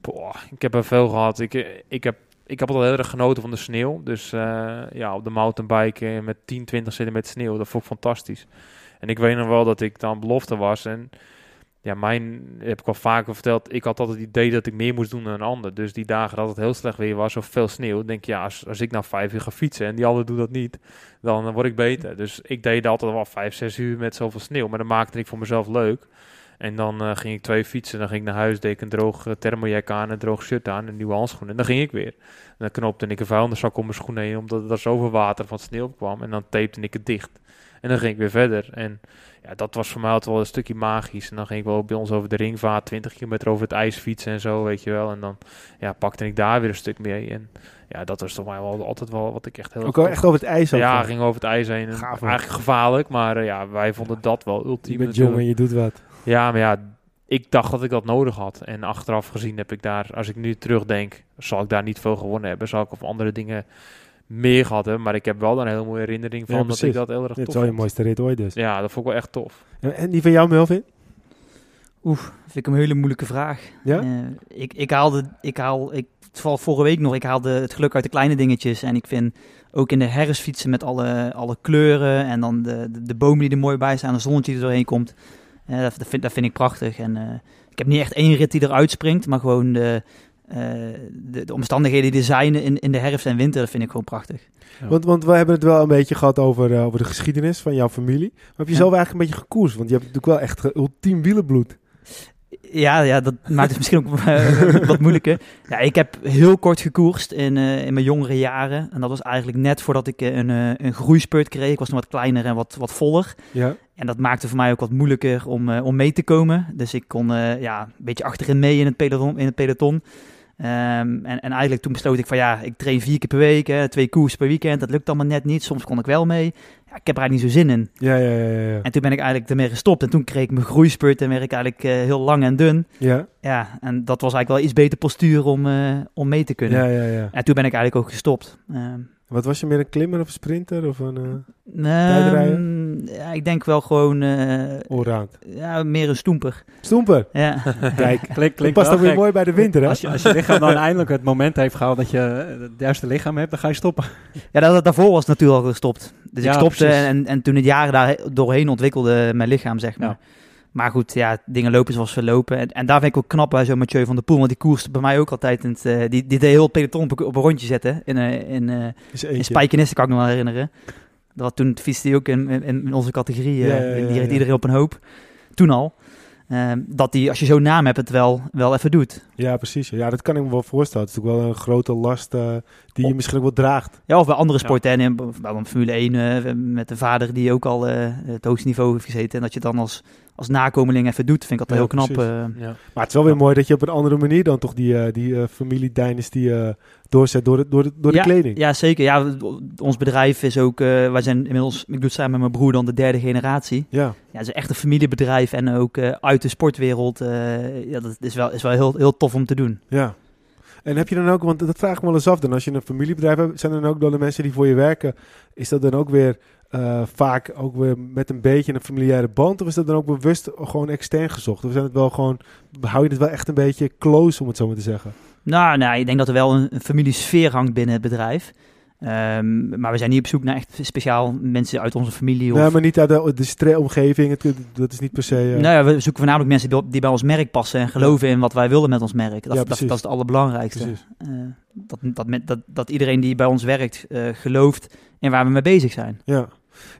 Boah, ik heb er veel gehad. Ik, eh, ik, heb, ik heb altijd heel erg genoten van de sneeuw. Dus eh, ja, op de mountainbike eh, met 10, 20 centimeter sneeuw. Dat vond ik fantastisch. En ik weet nog wel dat ik dan belofte was. En ja, mijn heb ik al vaker verteld. Ik had altijd het idee dat ik meer moest doen dan een ander. Dus die dagen dat het heel slecht weer was of veel sneeuw. Denk je, ja, als, als ik nou vijf uur ga fietsen en die ander doet dat niet, dan eh, word ik beter. Dus ik deed altijd wel vijf, zes uur met zoveel sneeuw. Maar dan maakte ik voor mezelf leuk. En dan eh, ging ik twee fietsen. Dan ging ik naar huis, deed ik een droog uh, thermojack aan, een droog shirt aan, een nieuwe handschoenen. En dan ging ik weer. En dan knopte ik een vuilniszak om mijn schoenen heen, omdat er zoveel water van sneeuw kwam. En dan tapte ik het dicht. En dan ging ik weer verder. En ja, dat was voor mij altijd wel een stukje magisch. En dan ging ik wel bij ons over de ringvaart, 20 kilometer over het ijs fietsen en zo, weet je wel. En dan ja, pakte ik daar weer een stuk mee. En ja, dat was toch mij wel altijd wel wat ik echt heel... Ook wel echt over het ijs. ook ja, ging over het ijs heen. En Gaaf, eigenlijk gevaarlijk, maar eh, ja, wij vonden dat wel Je ultiem. bent jong en je doet wat. Ja, maar ja, ik dacht dat ik dat nodig had. En achteraf gezien heb ik daar, als ik nu terugdenk, zal ik daar niet veel gewonnen hebben. Zal ik op andere dingen meer gehad hebben. Maar ik heb wel een hele mooie herinnering van Ja, dat ik dat heel erg Dit is tof wel je vond. mooiste rit ooit dus. Ja, dat vond ik wel echt tof. En- En die van jou, Melvin? Oef, vind ik een hele moeilijke vraag. Ja? Eh, ik, ik haalde, ik haal, ik, vooral vorige week nog, ik haalde het geluk uit de kleine dingetjes. En ik vind ook in de herfst fietsen met alle, alle kleuren en dan de, de, de bomen die er mooi bij staan, de zonnetje die er doorheen komt. eh, dat, dat, vind, dat vind ik prachtig. En eh, ik heb niet echt één rit die eruit springt, maar gewoon de, de, de omstandigheden die er zijn in, in de herfst en winter, dat vind ik gewoon prachtig. Ja. Want, want we hebben het wel een beetje gehad over, eh, over de geschiedenis van jouw familie. Maar heb je Ja. zelf eigenlijk een beetje gekoerst? Want je hebt natuurlijk wel echt eh, ultiem wielenbloed. Ja, ja, dat [laughs] maakt het misschien ook eh, wat moeilijker. Ja, ik heb heel kort gekoerst in, eh, in mijn jongere jaren. En dat was eigenlijk net voordat ik eh, een, eh, een groeispurt kreeg. Ik was nog wat kleiner en wat, wat voller. Ja. En dat maakte voor mij ook wat moeilijker om, eh, om mee te komen. Dus ik kon eh, ja, een beetje achterin mee in het peloton. In het peloton. Ehm, en, en eigenlijk toen besloot ik van ja, ik train vier keer per week, hè, twee koers per weekend. Dat lukt allemaal net niet. Soms kon ik wel mee. Ja, ik heb er eigenlijk niet zo zin in. Ja, ja, ja, ja. En toen ben ik eigenlijk ermee gestopt. En toen kreeg ik mijn groeispurt en werd ik eigenlijk eh, heel lang en dun. Ja, Ja, en dat was eigenlijk wel iets beter postuur om, eh, om mee te kunnen. ja, ja, ja. En toen ben ik eigenlijk ook gestopt. Ehm, Wat was je meer een klimmer of een sprinter of een uh, ja, ik denk wel gewoon eh, allround? ja, meer een stoemper. Stoemper. Ja. [laughs] Kijk, [laughs] Klink, dat klinkt past ook weer mooi bij de winter, hè? Als je, als je lichaam dan eindelijk het moment heeft gehaald dat je het juiste lichaam hebt, dan ga je stoppen. ja, dat, daarvoor was natuurlijk al gestopt. Dus Ja, ik stopte en, en toen het jaren daar doorheen ontwikkelde mijn lichaam, zeg maar. Ja. Maar goed, ja, dingen lopen zoals ze lopen. En, en daar vind ik ook knap bij zo'n Mathieu van der Poel. Want die koerste bij mij ook altijd. In het, eh, die, die deed heel het peloton op, een- op een rondje zetten. In, eh, in, eh, Is In eentje. Spijkenisse kan ik me wel herinneren. Dat toen fietste hij ook in, in, in onze categorie. Ja, eh, ja, ja, die reed ja. iedereen op een hoop. Toen al. Ehm, dat hij, als je zo'n naam hebt, het wel, wel even doet. Ja, precies. Ja, dat kan ik me wel voorstellen. Het is natuurlijk wel een grote last eh, die je misschien ook wel draagt. Ja, of bij andere sporten. En in, bij een Formule 1 eh, met de vader die ook al eh, het hoogste niveau heeft gezeten. En dat je dan als, als nakomeling even doet, vind ik altijd heel knap. eh. Maar het is wel weer mooi dat je op een andere manier dan toch die, eh die eh familie-dynasty eh, doorzet door de, door de, door de ja, kleding. Ja, zeker. Ja, ons bedrijf is ook, wij zijn inmiddels, ik doe het samen met mijn broer dan de derde generatie. Ja. Ja, het is echt een familiebedrijf en ook uit de sportwereld. ja, dat is wel, is wel heel, heel tof om te doen. Ja. En heb je dan ook, want dat vraag ik me wel eens af, dan als je een familiebedrijf hebt, zijn er dan ook dan de mensen die voor je werken, is dat dan ook weer eh, vaak ook weer met een beetje een familiaire band, of is dat dan ook bewust gewoon extern gezocht? Of zijn het wel gewoon, hou je het wel echt een beetje close, om het zo maar te zeggen? Nou, nou, ik denk dat er wel een, een familiesfeer hangt binnen het bedrijf. Ehm, maar we zijn niet op zoek naar echt speciaal mensen uit onze familie. Of, Nee, maar niet uit de, de stre- omgeving, het, dat is niet per se... eh, Nou ja, we zoeken voornamelijk mensen die, die bij ons merk passen en geloven in wat wij willen met ons merk. Dat, Ja, dat, dat is het allerbelangrijkste. Eh, dat, dat, dat, dat iedereen die bij ons werkt gelooft in waar we mee bezig zijn. Ja.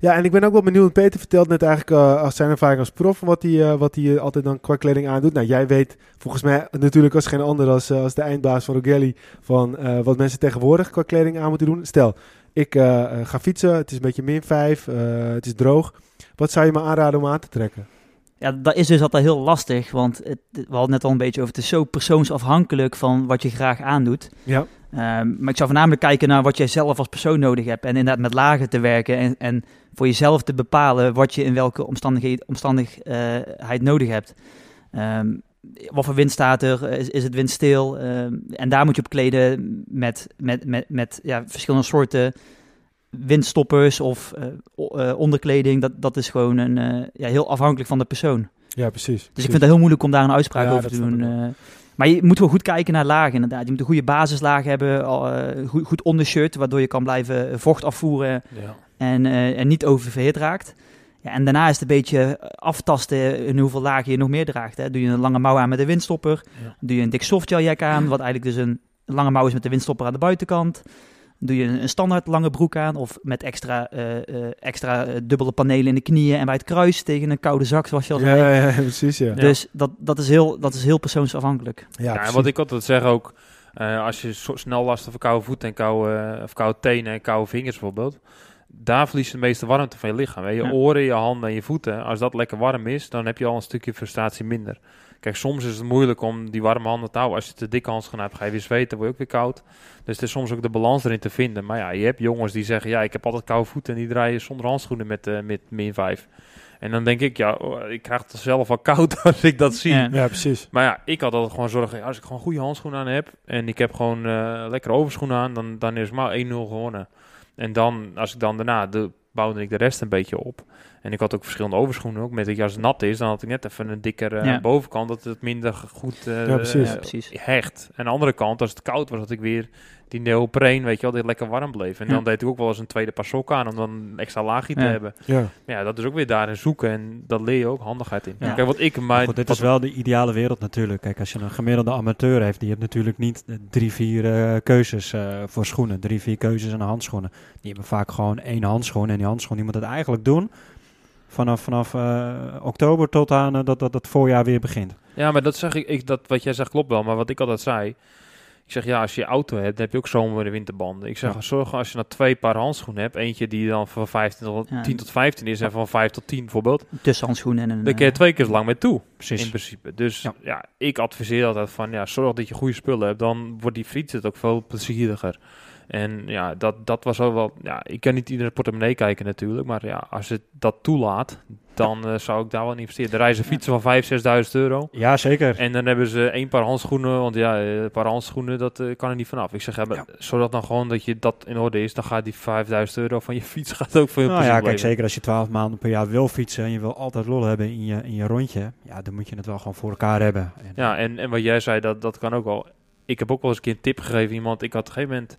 Ja, en ik ben ook wel benieuwd. Peter vertelt net eigenlijk uh, als zijn ervaring als prof wat hij, uh, wat hij uh, altijd dan qua kleding aandoet. Nou, jij weet volgens mij natuurlijk als geen ander als, als de eindbaas van Rogelli van wat mensen tegenwoordig qua kleding aan moeten doen. Stel, ik ga fietsen, het is een beetje min 5, het is droog. Wat zou je me aanraden om aan te trekken? Ja, dat is dus altijd heel lastig, want het, we hadden net al een beetje over, het is zo persoonsafhankelijk van wat je graag aandoet. Ja. Ehm, maar ik zou voornamelijk kijken naar wat jij zelf als persoon nodig hebt. En inderdaad met lagen te werken en, en voor jezelf te bepalen wat je in welke omstandigheid, omstandigheid nodig hebt. Ehm, wat voor wind staat er? Is, is het windstil? Ehm, en daar moet je op kleden met, met, met, met ja, verschillende soorten windstoppers of eh, eh, onderkleding. Dat, dat is gewoon een, eh, ja, heel afhankelijk van de persoon. Ja, precies. Dus ik vind het heel moeilijk om daar een uitspraak Ja, over te doen. Eh. maar je moet wel goed kijken naar lagen inderdaad. Je moet een goede basislaag hebben, eh, goed, goed ondershirt, waardoor je kan blijven vocht afvoeren Ja. en, eh, en niet oververhit raakt. Ja, en daarna is het een beetje aftasten in hoeveel lagen je nog meer draagt. Hè. Doe je een lange mouw aan met een windstopper? Ja. Doe je een dik softgeljack aan, wat eigenlijk dus een lange mouw is met de windstopper aan de buitenkant? Doe je een, standaard lange broek aan of met extra, eh, eh, extra eh, dubbele panelen in de knieën en bij het kruis tegen een koude zak, zoals je al Ja, zei? ja, ja, precies, ja. Ja. Dus dat, dat, is heel, dat is heel persoonsafhankelijk. Ja, Ja, en wat ik altijd zeg ook, eh, als je zo snel last van koude voeten en koude, eh, of koude tenen en koude vingers bijvoorbeeld, daar verlies je de meeste warmte van je lichaam. Hè? Je Ja. oren, je handen en je voeten, als dat lekker warm is, dan heb je al een stukje frustratie minder. Kijk, soms is het moeilijk om die warme handen te houden. Als je te dikke handschoenen hebt, ga je weer zweten, word je ook weer koud. Dus het is soms ook de balans erin te vinden. Maar ja, je hebt jongens die zeggen, ja, ik heb altijd koude voeten en die draaien zonder handschoenen met, eh, met min 5. En dan denk ik, ja, oh, ik krijg het zelf al koud [laughs] als ik dat zie. Ja. Ja, precies. Maar ja, ik had altijd gewoon zorgen, als ik gewoon goede handschoenen aan heb en ik heb gewoon eh lekkere overschoenen aan, dan, dan is het maar 1-0 gewonnen. En dan, als ik dan daarna, de, bouwde ik de rest een beetje op. En ik had ook verschillende overschoenen ook. Met dat als het nat is, dan had ik net even een dikker eh, Ja. bovenkant, dat het minder goed eh, Ja, precies. Ja, precies. hecht. En aan de andere kant, als het koud was, had ik weer die neopreen, weet je wel, die lekker warm bleef. En Ja. dan deed ik ook wel eens een tweede paar sokken aan, om dan een extra laagje te hebben. Ja. Maar ja, dat is ook weer daarin zoeken en dat leer je ook handigheid in. Ja. Kijk, wat ik... Goed, dit is wel de ideale wereld natuurlijk. Kijk, als je een gemiddelde amateur heeft, die heeft natuurlijk niet eh, drie, vier eh, keuzes eh, voor schoenen. Drie, vier keuzes aan handschoenen. Die hebben vaak gewoon één handschoen. En die handschoen die moet het eigenlijk doen vanaf, vanaf eh, oktober tot aan eh, dat, dat het voorjaar weer begint. Ja, maar dat zeg ik, ik, dat wat jij zegt klopt wel. Maar wat ik altijd zei, ik zeg ja, als je je auto hebt, dan heb je ook zomer- en winterbanden. Ik zeg, Ja. zorg als je nou twee paar handschoenen hebt, eentje die dan van 15 tot, Ja. 10 tot 15 is en van 5 tot 10 bijvoorbeeld, Tussenhandschoenen en een... dan kun je eh, twee keer lang mee toe. Precies. In principe. Dus ja. Ja. ik adviseer altijd van ja, zorg dat je goede spullen hebt. Dan wordt die fiets ook veel plezieriger. En ja, dat, dat was ook wel. Ja, ik kan niet iedere portemonnee kijken natuurlijk. Maar ja, als het dat toelaat, dan eh, zou ik daar wel in investeren. Er reizen fietsen van 5.000, 6.000 euro. Ja, zeker. En dan hebben ze één paar handschoenen, want ja, eh, een paar handschoenen, dat eh, kan er niet vanaf. Ik zeg, Ja. zodat dan gewoon dat je dat in orde is, dan gaat die 5000 euro van je [laughs] fiets gaat ook veel Nou plezier ja, kijk, zeker als je 12 maanden per jaar wil fietsen en je wil altijd lol hebben in je, in je rondje, ja, dan moet je het wel gewoon voor elkaar hebben. En, Ja, en, en wat jij zei, dat, dat kan ook wel. Ik heb ook wel eens een keer een tip gegeven iemand. Ik had op een gegeven moment,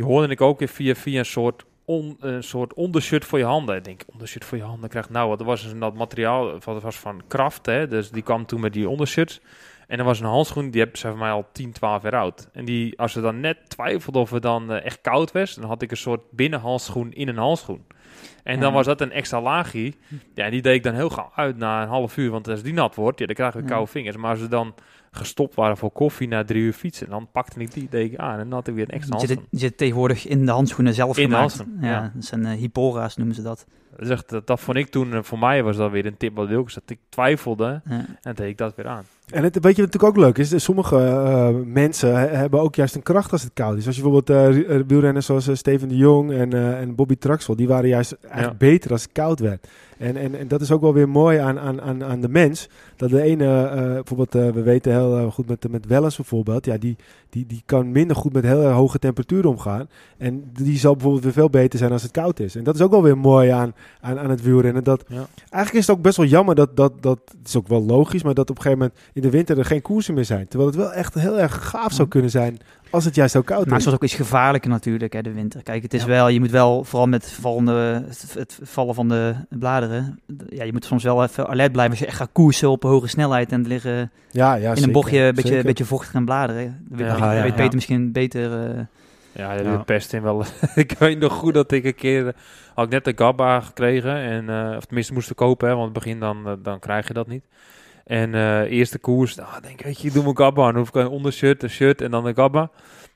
die hoorde ik ook weer via, via een soort, on, een soort ondershirt voor je handen. Ik denk, ondershirt voor je handen krijgt nou wat. Er was dus dat materiaal, dat was van Kraft, hè, dus die kwam toen met die ondershirts. En er was een handschoen, die hebben ze voor mij al 10, 12 jaar oud. En die, als ze dan net twijfelde of het dan eh, echt koud was, dan had ik een soort binnenhandschoen in een handschoen. En dan was dat een extra laagje. Ja, die deed ik dan heel gauw uit na een half uur. Want als die nat wordt, ja, dan krijg je Ja. koude vingers. Maar als ze dan gestopt waren voor koffie na drie uur fietsen, dan pakte ik die ik aan. En dan had ik weer een extra handschoen. die zit tegenwoordig in de handschoenen zelf In gemaakt. ja, ja. Dat zijn eh, hypora's noemen ze dat. Dat, dat, dat vond ik toen, eh, voor mij was dat weer een tip wat Wilkes. Dat ik twijfelde Ja. en deed ik dat weer aan. En het, weet je wat natuurlijk ook leuk is? Sommige eh, mensen he- hebben ook juist een kracht als het koud is. Als je bijvoorbeeld eh, wielrenners zoals Steven de Jong en, en Bobby Traxel, die waren juist eigenlijk beter als het koud werd. En, en, en dat is ook wel weer mooi aan, aan, aan, aan de mens. Dat de ene, bijvoorbeeld, we weten heel goed met, met Wellens bijvoorbeeld, ja, die, die, die kan minder goed met heel hoge temperaturen omgaan. En die zal bijvoorbeeld weer veel beter zijn als het koud is. En dat is ook wel weer mooi aan, aan, aan het wielrennen. Dat, Ja. Eigenlijk is het ook best wel jammer dat, dat, dat, het is ook wel logisch, maar dat op een gegeven moment in de winter er geen koersen meer zijn. Terwijl het wel echt heel erg gaaf zou kunnen zijn als het juist zo koud Maar is. het is ook iets gevaarlijker natuurlijk, hè, de winter. Kijk, het is wel, je moet wel, vooral met vallende, het, het vallen van de bladeren, ja, je moet soms wel even alert blijven als je echt gaat koersen op hoge snelheid en er liggen Ja, ja, in een bochtje een beetje, een beetje vochtig aan bladeren. Dat weet, Ja, weet- ja, weet ja. Peter misschien beter. eh, Ja, de Ja. pest in wel. [laughs] ik weet nog goed dat ik een keer eh, had ik net de Gabba gekregen en eh, of tenminste moest ik kopen, hè, want in het begin dan dan krijg je dat niet. En eh eerste koers, nou, denk ik, je, doe mijn Gabba dan hoef ik een ondershirt, een shirt en dan een Gabba.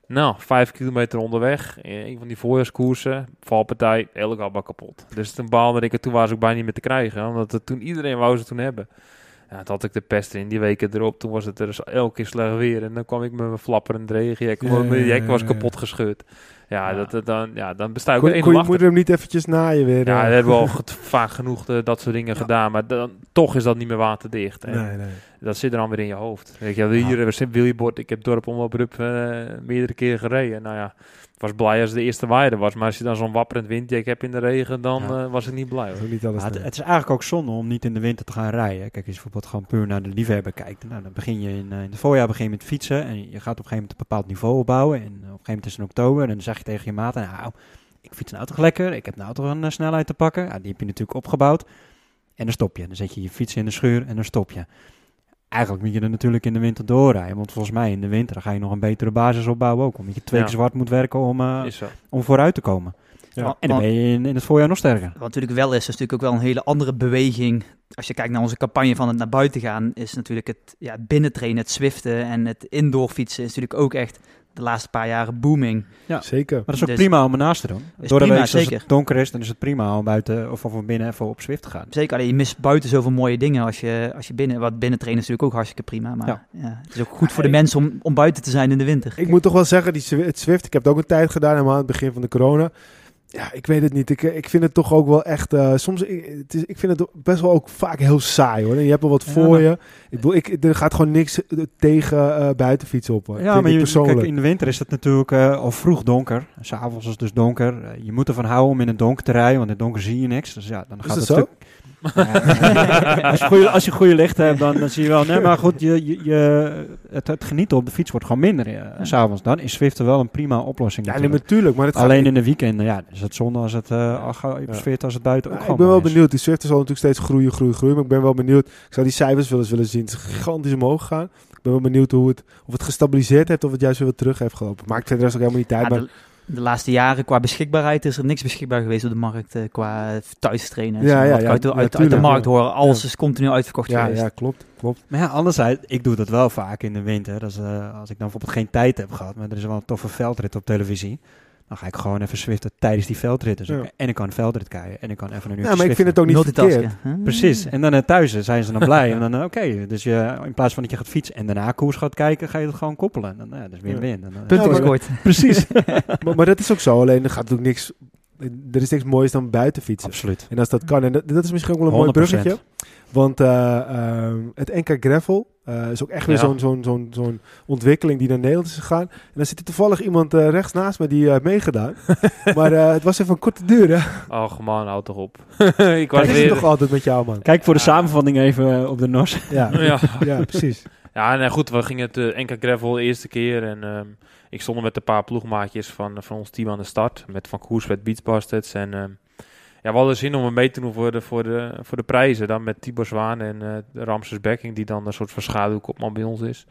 Nou, vijf kilometer onderweg, eh, een van die voorjaarskoersen, valpartij, hele Gabba kapot. Dus toen baalde ik en toen was ik bijna niet meer te krijgen, omdat het toen iedereen wou ze toen hebben. Ja, toen had ik de pest in die weken erop. Toen was het er dus elke keer slecht weer. En dan kwam ik met mijn flapperend regenjek. Ja, mijn jek was kapot gescheurd. Ja, Ja. Dat, dat- dan, ja dan bestaat ook Kon, kon je moeder hem niet eventjes naaien weer? Ja, eh? we hebben al get- [laughs] vaak genoeg eh, dat soort dingen Ja. gedaan. Maar dan, toch is dat niet meer waterdicht. En Nee, nee. Dat zit er dan weer in je hoofd. Weet je, wel, Ja. hier uh, Williebord, ik heb dorp om op Rup eh, meerdere keren gereden. Nou ja, was blij als de eerste waaier was. Maar als je dan zo'n wapperend windjack hebt in de regen, dan Ja. eh, was ik niet blij. Hoor. niet alles. Het, het is eigenlijk ook zonde om niet in de winter te gaan rijden. Kijk, als je bijvoorbeeld gewoon puur naar de liefhebber kijkt. Nou, dan begin je in, eh, in het voorjaar begin je met fietsen. En je gaat op een gegeven moment een bepaald niveau opbouwen. En op een gegeven moment is het in oktober. En dan zeg je tegen je maat, nou, ik fiets nou toch lekker. Ik heb nou toch een eh, snelheid te pakken. Ja, die heb je natuurlijk opgebouwd. En dan stop je. Dan zet je je fiets in de schuur en dan stop je. Eigenlijk moet je er natuurlijk in de winter doorrijden. Want volgens mij in de winter ga je nog een betere basis opbouwen ook. Omdat je twee Ja. keer zwart moet werken om, eh, om vooruit te komen. Ja. En dan ben je in, in het voorjaar nog sterker. Wat natuurlijk wel is, is natuurlijk ook wel een hele andere beweging. Als je kijkt naar onze campagne van het naar buiten gaan, is natuurlijk het ja, binnentrainen, het zwiften en het indoor fietsen is natuurlijk ook echt de laatste paar jaren booming. Zeker. Maar dat is ook Dus- prima om ernaast te doen. Door de week, als zeker. het donker is, dan is het prima om buiten of van binnen even op Zwift te gaan. Zeker, alleen je mist buiten zoveel mooie dingen als je, als je binnen, wat binnentrainen is natuurlijk ook hartstikke prima. Maar Ja. ja. het is ook goed voor de mensen om, om buiten te zijn in de winter. Ik moet toch wel zeggen, die, Zwift, ik heb het ook een tijd gedaan, helemaal aan het begin van de corona. Ja, ik weet het niet. Ik, ik vind het toch ook wel echt. eh, soms, ik, het is, ik vind het best wel ook vaak heel saai hoor. En je hebt wel wat Ja, voor maar- je. Ik bedoel, ik, er gaat gewoon niks eh, tegen eh buitenfietsen op. Ja, maar je, kijk, in de winter is het natuurlijk eh, al vroeg donker. S'avonds is het dus donker. Eh, je moet ervan houden om in het donker te rijden, want in het donker zie je niks. Dus ja, dan gaat het zo? stuk... Ja, [laughs] als, je goede, als je goede licht hebt, dan, dan zie je wel... Nee, maar goed, je, je, je- het, het genieten op de fiets wordt gewoon minder eh, s s'avonds. Dan is Zwift er wel een prima oplossing Ja, natuurlijk. natuurlijk. Maar het gaat, Alleen in de weekenden, ja, is het zonde als het uh, als het buiten ook Ja, gewoon ik ben wel is. benieuwd. Die Zwift zal natuurlijk steeds groeien, groeien, groeien. Maar ik ben wel benieuwd. Ik zou die cijfers wel eens willen zien. Het is gigantisch omhoog gegaan. Ik ben wel benieuwd hoe het, of het gestabiliseerd heeft of het juist weer wat terug heeft gelopen. Maakt verder rest ook helemaal niet uit. Ja, maar de, laatste jaren qua beschikbaarheid is er niks beschikbaar geweest op de markt eh, qua thuistrainen. Ja, ja, Wat ja, uit, de, uit, uit de markt ja. horen, alles is continu uitverkocht ja, geweest. ja, klopt. klopt. Maar ja, anderzijds, ik doe dat wel vaak in de winter. Dat is, eh, als ik dan bijvoorbeeld geen tijd heb gehad, maar er is wel een toffe veldrit op televisie. Dan ga ik gewoon even zwiften tijdens die veldrit. Dus Ja. ik- en ik kan een veldrit kijken en ik kan even een uur Ja, maar ik vind het ook niet verkeerd. Precies. En dan uh, thuis zijn ze dan [laughs] blij. en dan, uh, oké, dus je, in plaats van dat je gaat fietsen en daarna koers gaat kijken, ga je het gewoon koppelen. En dan, ja, dat is win-win. Uh, Punten Ja, maar- gescoord. [laughs] Precies. [laughs] maar, maar dat is ook zo. Alleen er gaat natuurlijk niks. Er is niks moois dan buiten fietsen. Absoluut. En als dat kan, en dat, dat is misschien ook wel een mooi 100%. bruggetje. Want eh, ehm, het NK Gravel eh, is ook echt weer Ja. zo'n zo'n zo'n zo'n ontwikkeling die naar Nederland is gegaan. En dan zit er toevallig iemand eh, rechts naast me die heeft meegedaan. [laughs] maar eh, het was even een korte duur, hè? Oh, man, houd toch op. [laughs] ik was Wat is het weer... toch altijd met jou, man? Kijk voor de samenvatting even uh, op de NOS. Ja, [laughs] Ja. ja precies. Ja, nee, goed, we gingen het uh, NK Gravel de eerste keer en ehm, ik stond met een paar ploegmaatjes van, van ons team aan de start. Met Van Koerswet Beach Bastards en ehm, ja, we hadden zin om mee te doen voor de, voor de, voor de prijzen. Dan met Tibor Zwaan en uh, Ramses Bekking, die dan een soort van schaduwkopman bij ons is.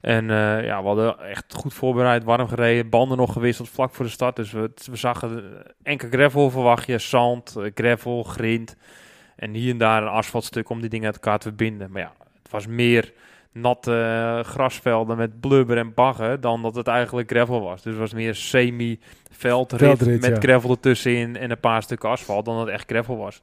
En uh, ja, we hadden echt goed voorbereid, warm gereden, banden nog gewisseld vlak voor de start. Dus we, we zagen enkel gravel verwacht je, zand, gravel, grind. En hier en daar een asfaltstuk om die dingen uit elkaar te verbinden. Maar ja, het was meer natte uh, grasvelden met blubber en bagger dan dat het eigenlijk gravel was. Dus het was meer semi-veldrit Veldrit, met ja. gravel ertussenin en een paar stukken asfalt dan dat het echt gravel was.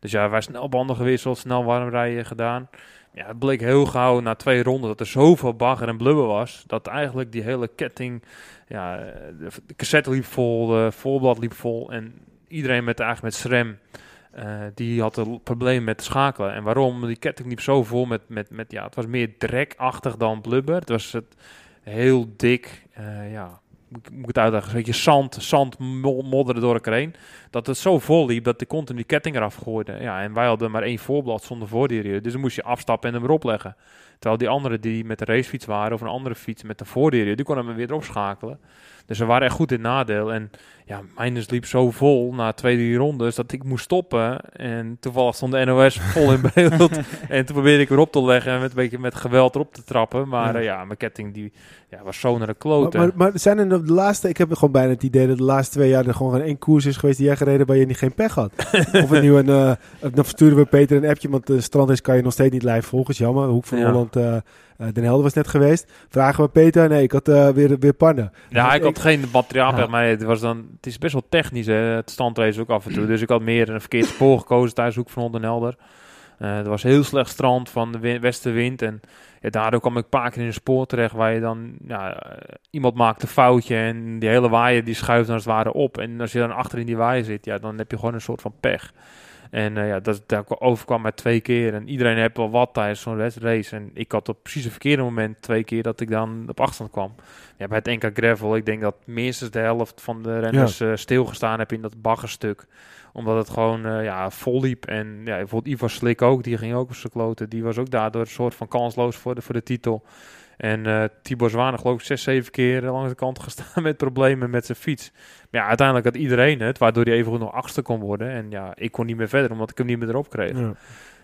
Dus ja, wij snel banden gewisseld, snel warm rijden gedaan. Ja, het bleek heel gauw na twee ronden dat er zoveel bagger en blubber was, dat eigenlijk die hele ketting, ja, de cassette liep vol, de voorblad liep vol en iedereen met eigenlijk met SRAM, uh, die had een probleem met schakelen. En waarom? Die ketting liep zo vol met, met, met ja, het was meer drekachtig dan blubber. Het was het heel dik, uh, ja, moet ik het uitleggen, een beetje zand, zand modderen door elkaar heen. Dat het zo vol liep dat de die ketting eraf gooide. Ja, en wij hadden maar één voorblad zonder voordeur. Dus dan moest je afstappen en hem erop leggen. Terwijl die anderen die met de racefiets waren of een andere fiets met een voordeur, die kon hem weer erop schakelen. Dus we waren echt goed in nadeel. En ja, mijn liep zo vol na twee, drie rondes dat ik moest stoppen. En toevallig stond de NOS vol in beeld. [laughs] en toen probeerde ik weer op te leggen en met een beetje met geweld erop te trappen. Maar Ja. ja mijn ketting die, ja, was zo naar de klote. Maar, maar, maar zijn er de laatste, ik heb gewoon bijna het idee dat de laatste twee jaar er gewoon geen één koers is geweest die jij gereden waar je niet geen pech had. [laughs] of het nu een, uh, dan versturen we Peter een appje, want de strandis kan je nog steeds niet live volgen, is jammer. Hoek van Ja. Holland, uh, uh, Den Helder was net geweest. Vragen we Peter, nee, ik had uh, weer, weer pannen. Ja, Dus ik had geen materiaal Ja. mij. Het, was dan, het is best wel technisch, hè, het standrace ook af en toe. Dus ik had meer een verkeerd spoor gekozen tijdens Hoek van Holland en Helder. Eh er was heel slecht strand van de win- westenwind. En ja, daardoor kwam ik een paar keer in een spoor terecht waar je dan... Ja, eh, iemand maakt een foutje en die hele waaier die schuift dan als het ware op. En als je dan achter in die waaier zit, ja, dan heb je gewoon een soort van pech. En eh, ja, dat, daar overkwam mij twee keer. En iedereen heeft wel wat tijdens zo'n race. En ik had op precies het verkeerde moment twee keer dat ik dan op afstand kwam. Ja, bij het NK Gravel, ik denk dat minstens de helft van de renners eh, stilgestaan heb in dat baggerstuk. Omdat het gewoon eh, ja, vol liep. En ja, bijvoorbeeld Ivar Slik ook, die ging ook op zijn kloten. Die was ook daardoor een soort van kansloos voor de, voor de titel. En eh Tibor Zwanen geloof ik zes, zeven keer langs de kant [laughs] gestaan met problemen met zijn fiets. Maar ja, uiteindelijk had iedereen het, waardoor hij even goed nog achtste kon worden. En ja, ik kon niet meer verder, omdat ik hem niet meer erop kreeg.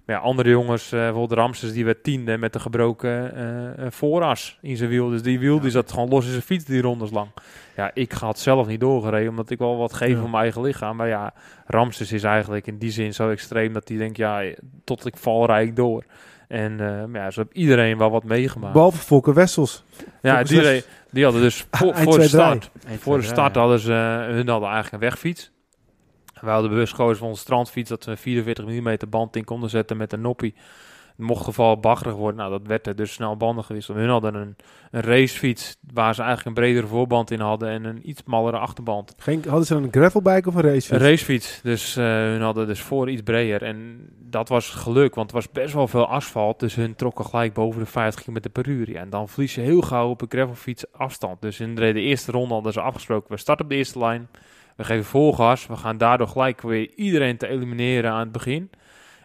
Maar ja, andere jongens, eh bijvoorbeeld Ramses, die werd tiende met een gebroken eh, eh, vooras in zijn wiel. Dus die wiel die zat gewoon los in zijn fiets die rondes lang. Ja, ik had zelf niet doorgereden, omdat ik wel wat geef Ja. van mijn eigen lichaam. Maar ja, Ramses is eigenlijk in die zin zo extreem dat hij denkt, ja, tot ik val rijd ik door. En eh, maar ja, zo heeft iedereen wel wat meegemaakt. Behalve Volker Wessels. ja, die, die hadden dus voor, voor de 2-3. start, voor de start hadden ze, hun hadden eigenlijk een wegfiets. We hadden bewust gekozen voor onze strandfiets dat we een 44 mm band in konden zetten met een noppie. Mocht geval baggerig worden, nou dat werd er dus snel banden gewisseld. Hun hadden een, een racefiets waar ze eigenlijk een bredere voorband in hadden en een iets smallere achterband. Geen, hadden ze dan een gravelbike of een racefiets? Een racefiets, dus eh, hun hadden dus voor iets breder. En dat was geluk, want er was best wel veel asfalt. Dus hun trokken gelijk boven de 50 km per uur. Ja, en dan verlies je heel gauw op een gravelfiets afstand. Dus in de eerste ronde hadden ze afgesproken, we starten op de eerste lijn. We geven vol gas. We gaan daardoor gelijk weer iedereen te elimineren aan het begin.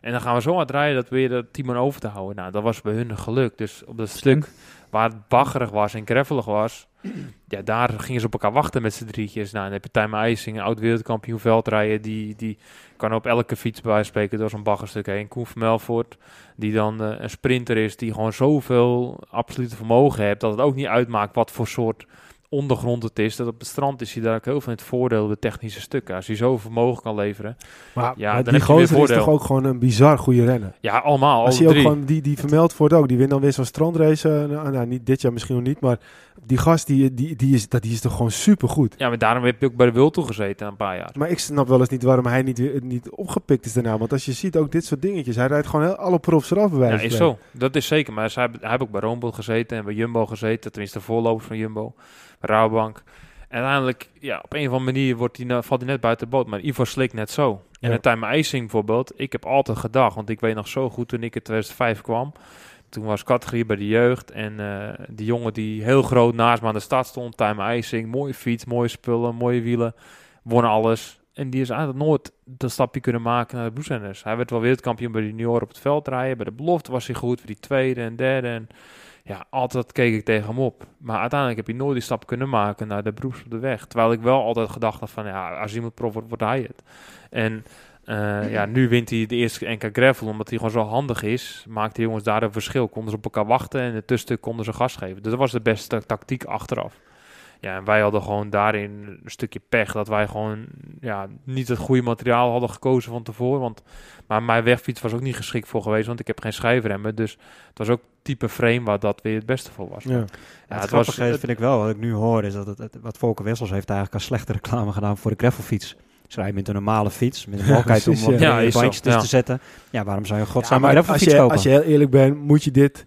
En dan gaan we zo hard rijden dat we weer dat team aan over te houden. Nou, dat was bij hun geluk. Dus op dat stuk waar het baggerig was en gravelig was... [clears throat] Ja, daar gingen ze op elkaar wachten met z'n drietjes. Nou, dan heb je Tijmen IJsing, een oud-wereldkampioen veldrijden. Die, die kan op elke fiets bij wijze van spreken door zo'n baggerstuk heen. Koen van Melvoort, die dan eh, een sprinter is... die gewoon zoveel absolute vermogen heeft... dat het ook niet uitmaakt wat voor soort ondergrond het is. Dat op het strand is hij daar ook heel veel in het voordeel... de technische stukken. Als hij zoveel vermogen kan leveren. Maar, Ja, maar dan die je gozer is toch ook gewoon een bizar goede renner. Ja, allemaal, Als hij ook gewoon, die, die vermeld wordt ook, die wint dan weer zo'n strandrace. eh, nou, nou, niet dit jaar misschien nog niet, maar die gast, die, die, die, is, dat, die is toch gewoon supergoed. Ja, maar daarom heb je ook bij de Wilto gezeten een paar jaar. Maar ik snap wel eens niet waarom hij niet, weer- niet opgepikt is daarna. Want als je ziet ook dit soort dingetjes, hij rijdt gewoon heel, alle profs eraf bij Ja, is zo. Dat is zeker. Maar hij hij heeft ook bij Roomboot gezeten en bij Jumbo gezeten. Tenminste, de voorlopers van Jumbo. Rabobank. En uiteindelijk, ja, op een of andere manier wordt nou- valt hij net buiten de boot. Maar Ivo Slik net zo. En het Time IJsing bijvoorbeeld. Ik heb altijd gedacht, want ik weet nog zo goed toen ik in 2005 kwam. Toen was categorie bij de jeugd. En eh, die jongen die heel groot naast me aan de stad stond. Time IJsing. Mooie fiets, mooie spullen, mooie wielen. Won alles. En die is eigenlijk nooit dat stapje kunnen maken naar de bloedzenders. Hij werd wel wereldkampioen bij de junioren op het veld rijden. Bij de belofte was hij goed voor die tweede en derde. En ja, altijd keek ik tegen hem op. Maar uiteindelijk heb hij nooit die stap kunnen maken naar de beroeps op de weg. Terwijl ik wel altijd gedacht had van, ja, als iemand prof wordt, wordt hij het. En eh, ja, nu wint hij de eerste NK Gravel, omdat hij gewoon zo handig is. Maakt de jongens daar een verschil. Konden ze op elkaar wachten en het tussenstuk konden ze gas geven. Dus dat was de beste tactiek achteraf. Ja, en wij hadden gewoon daarin een stukje pech. Dat wij gewoon ja, niet het goede materiaal hadden gekozen van tevoren. Want, maar mijn wegfiets was ook niet geschikt voor geweest, want ik heb geen schijfremmen. Dus het was ook type frame waar dat weer het beste voor was. Ja. Ja, Ja, het het grappige was- is, vind ik wel, wat ik nu hoor, is dat het, het- wat Volker Wessels heeft eigenlijk als slechte reclame gedaan voor de gravelfiets. Ze rijden met een normale fiets, met een Ja, mogelijkheid om ja. Ja, ja, is zo, bandjes tussen ja. te zetten. Ja, waarom zou je Ja, godsnaam maar een als, gravelfiets je, kopen? als je heel eerlijk bent, moet je dit...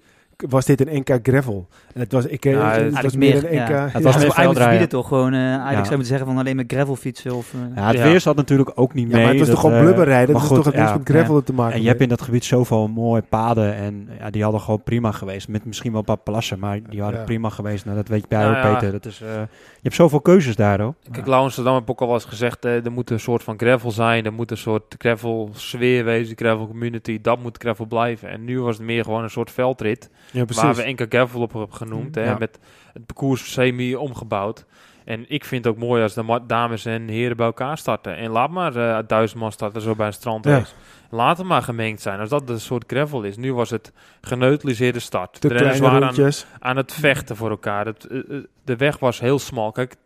Was dit een NK Gravel? En het was, ik, eh, Ja, het was Eigenlijk meer meer, een NK... ja. Het was Ja, meer het eigenlijk toch gewoon, eh, eigenlijk Ja. zou je moeten zeggen van alleen maar gravelfietsen of... eh, ja, het Ja. weer zat natuurlijk ook niet Ja, mee. maar het was dat, toch gewoon eh, blubberrijden? maar Dat is toch het niks ja, met gravel te maken? En je hebt in dat gebied zoveel mooie paden en ja, die hadden gewoon prima geweest. Met misschien wel een paar plassen, maar die hadden Ja. prima geweest. Nou, dat weet jij Nou ook, ja. Peter. Dat is, eh, je hebt zoveel keuzes daar, hoor. Kijk, Lau Amsterdam heb ik ook al wel eens gezegd, eh, er moet een soort van gravel zijn, er moet een soort gravel sfeer wezen, gravel community, dat moet gravel blijven. En nu was het meer gewoon een soort veldrit, Ja, precies. waar we enkel gravel op hebben genoemd, hè, Ja. met het parcours semi omgebouwd. En ik vind het ook mooi als de dames en heren bij elkaar starten. En laat maar eh, duizend man starten zo bij een strandrace. Laat het maar gemengd zijn, als dat een soort gravel is. Nu was het geneutraliseerde start. Te de renners waren aan het vechten voor elkaar. Het, eh, eh, de weg was heel smal. Kijk,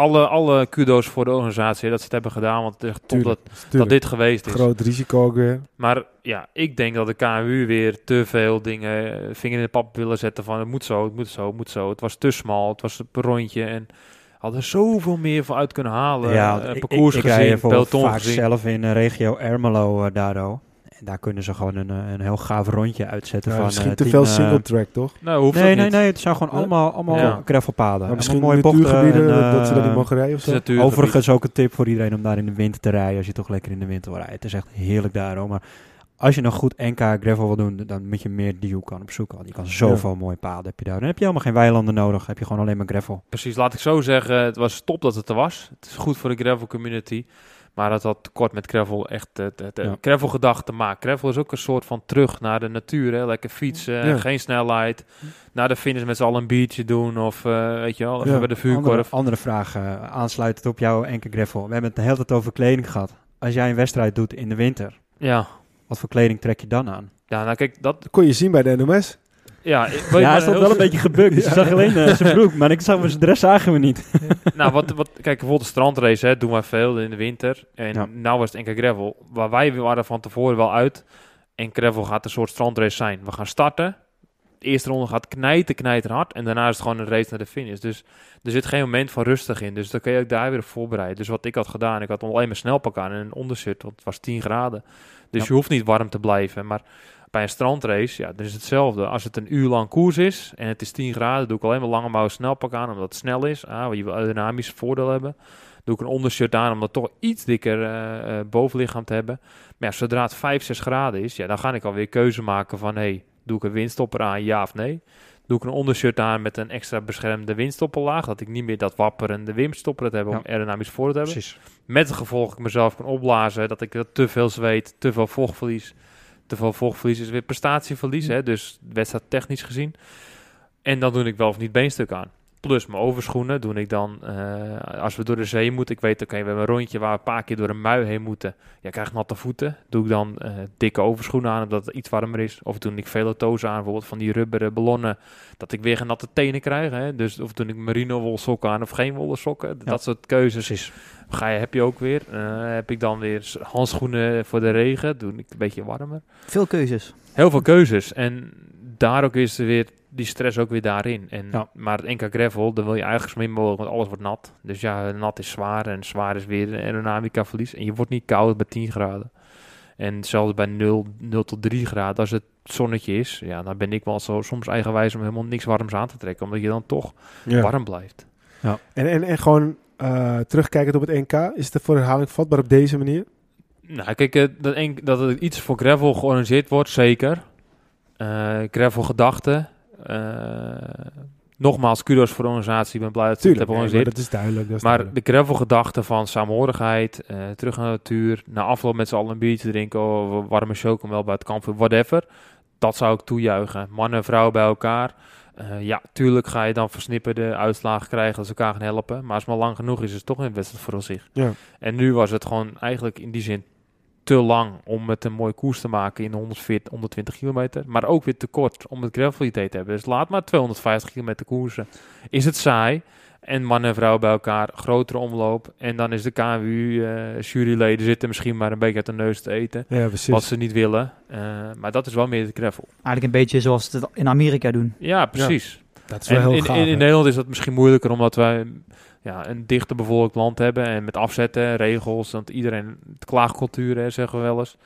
alle, alle kudo's voor de organisatie dat ze het hebben gedaan. Want het is echt top dat, Tuurlijk, dat dit geweest is. Groot risico ook weer. Maar ja, ik denk dat de KMU weer te veel dingen eh, vinger in de pap willen zetten van het moet zo, het moet zo, het moet zo. Het was te smal, het was een rondje en hadden zoveel meer voor uit kunnen halen. ja, Eh, ik- parcours ik, ik, gezien, rij bijvoorbeeld peloton vaak gezien. zelf in eh, regio Ermelo daardoor. En daar kunnen ze gewoon een, eh, een heel gaaf rondje uitzetten Ja, van... misschien eh, te 10, veel eh, single track, toch? Nou, hoeft Nee, dat nee, niet. nee. Het zijn gewoon Ja. allemaal, allemaal Ja. gravelpaden. Misschien mooie natuurgebieden, en, dat ze daar niet mogen rijden of Het is zo. natuurlijk Overigens ook een tip voor iedereen om daar in de winter te rijden. Als je toch lekker in de winter wil rijden. Het is echt heerlijk daar hoor. Maar als je nog goed NK gravel wil doen, dan moet je meer die hoek kan opzoeken. Want je kan zoveel mooie paden heb je daar. Dan heb je helemaal geen weilanden nodig. heb je gewoon alleen maar gravel. Precies, laat ik zo zeggen. Het was top dat het er was. Het is goed voor de gravel community. Maar het had tekort met gravel echt Ja. gravel gedacht te maken. Gravel is ook een soort van terug naar de natuur. Hè? Lekker fietsen, Ja. geen snelheid. Naar de finish met z'n allen een biertje doen. Of eh, weet je wel, even Ja. bij de Andere, vuurkorf. andere vraag eh, aansluitend op jouw NK gravel. We hebben het de hele tijd over kleding gehad. Als jij een wedstrijd doet in de winter, Ja. wat voor kleding trek je dan aan? ja, nou kijk, dat... Dat kon je zien bij de NOS. Ja, ik- Ja, hij stond wel een beetje gebukt. Dus je zag alleen eh, zijn broek, maar ik zag, de rest zagen we niet. [laughs] nou, wat, wat, kijk, bijvoorbeeld de strandrace, hè, doen wij veel in de winter. En Ja. nou was het NK Gravel. Waar wij waren van tevoren wel uit. En Gravel gaat een soort strandrace zijn. We gaan starten. De eerste ronde gaat knijten, knijten hard. En daarna is het gewoon een race naar de finish. Dus er zit geen moment van rustig in. Dus dan kun je ook daar weer op voorbereiden. Dus wat ik had gedaan, ik had alleen maar snelpak aan en een ondershirt. Want het was 10 graden. Dus Ja. je hoeft niet warm te blijven. Maar bij een strandrace, ja, dan is het hetzelfde. Als het een uur lang koers is en het is 10 graden, doe ik alleen maar lange mouw snelpak aan, omdat het snel is. Ah, want je wil aerodynamisch voordeel hebben. Doe ik een ondershirt aan om dat toch iets dikker eh, eh, bovenlichaam te hebben. Maar ja, zodra het 5, 6 graden is, ja, dan ga ik alweer keuze maken van, hey, doe ik een windstopper aan, ja of nee? Doe ik een ondershirt aan met een extra beschermde windstopperlaag, dat ik niet meer dat wapperende windstopper heb om Ja. aerodynamisch voordeel te hebben. Precies. Met het gevolg dat ik mezelf kan opblazen, dat ik te veel zweet, te veel vochtverlies. Te veel is weer prestatieverlies, hè, dus wedstrijd technisch gezien. En dan doe ik wel of niet beenstuk aan. Plus mijn overschoenen doe ik dan, eh, als we door de zee moeten. Ik weet, oké, we hebben een rondje waar we een paar keer door een mui heen moeten. Ja, ik krijg natte voeten. Doe ik dan eh, dikke overschoenen aan, omdat het iets warmer is. Of doe ik velotozen aan, bijvoorbeeld van die rubberen ballonnen. Dat ik weer geen natte tenen krijg. Hè? Dus, of doe ik merino wol sokken aan of geen wollen sokken. Dat soort keuzes Precies. Ga je, heb je ook weer. Eh, heb ik dan weer handschoenen voor de regen. Doe ik een beetje warmer. Veel keuzes. Heel veel keuzes. En daar ook is er weer die stress ook weer daarin. En, Ja. Maar het NK Gravel, dan wil je eigenlijk zo min mogelijk, want alles wordt nat. Dus ja, nat is zwaar en zwaar is weer een aerodynamica verlies. En je wordt niet koud bij 10 graden. En zelfs bij 0, 0 tot 3 graden, als het zonnetje is, ja, dan ben ik wel zo soms eigenwijs om helemaal niks warms aan te trekken. Omdat je dan toch Ja. warm blijft. En, en, en gewoon eh, terugkijkend op het NK, is het voor herhaling vatbaar op deze manier? Nou, kijk, eh, dat, een, dat er iets voor gravel georganiseerd wordt, zeker. Eh gravel gedachten. Eh, nogmaals, kudos voor de organisatie. Ik ben blij dat ze het hebben nee, georganiseerd. dat is duidelijk. Dat is Maar duidelijk. de gravel gedachte van saamhorigheid, eh, terug naar de natuur, na afloop met z'n allen een biertje drinken, of warme chocomel bij het kamp, whatever. Dat zou ik toejuichen. Mannen en vrouwen bij elkaar. Eh, ja, tuurlijk ga je dan versnipperde uitslagen krijgen als ze elkaar gaan helpen. Maar als het maar lang genoeg is, is het toch een wedstrijd voor zich. Ja. En nu was het gewoon eigenlijk in die zin te lang om het een mooie koers te maken in de 140, 120 kilometer. Maar ook weer te kort om het gravel idee te hebben. Dus laat maar 250 kilometer koersen. Is het saai? En mannen en vrouwen bij elkaar, grotere omloop. En dan is de KWU, eh juryleden zitten misschien maar een beetje uit de neus te eten. ja, precies. Wat ze niet willen. Eh, maar dat is wel meer de gravel. Eigenlijk een beetje zoals ze het in Amerika doen. Ja, precies. dat is wel En heel in, gaaf. in, in? Nederland is dat misschien moeilijker omdat wij ja, een dichter bevolkt land hebben. En met afzetten, regels, want iedereen, de klaagcultuur hè, zeggen we wel eens.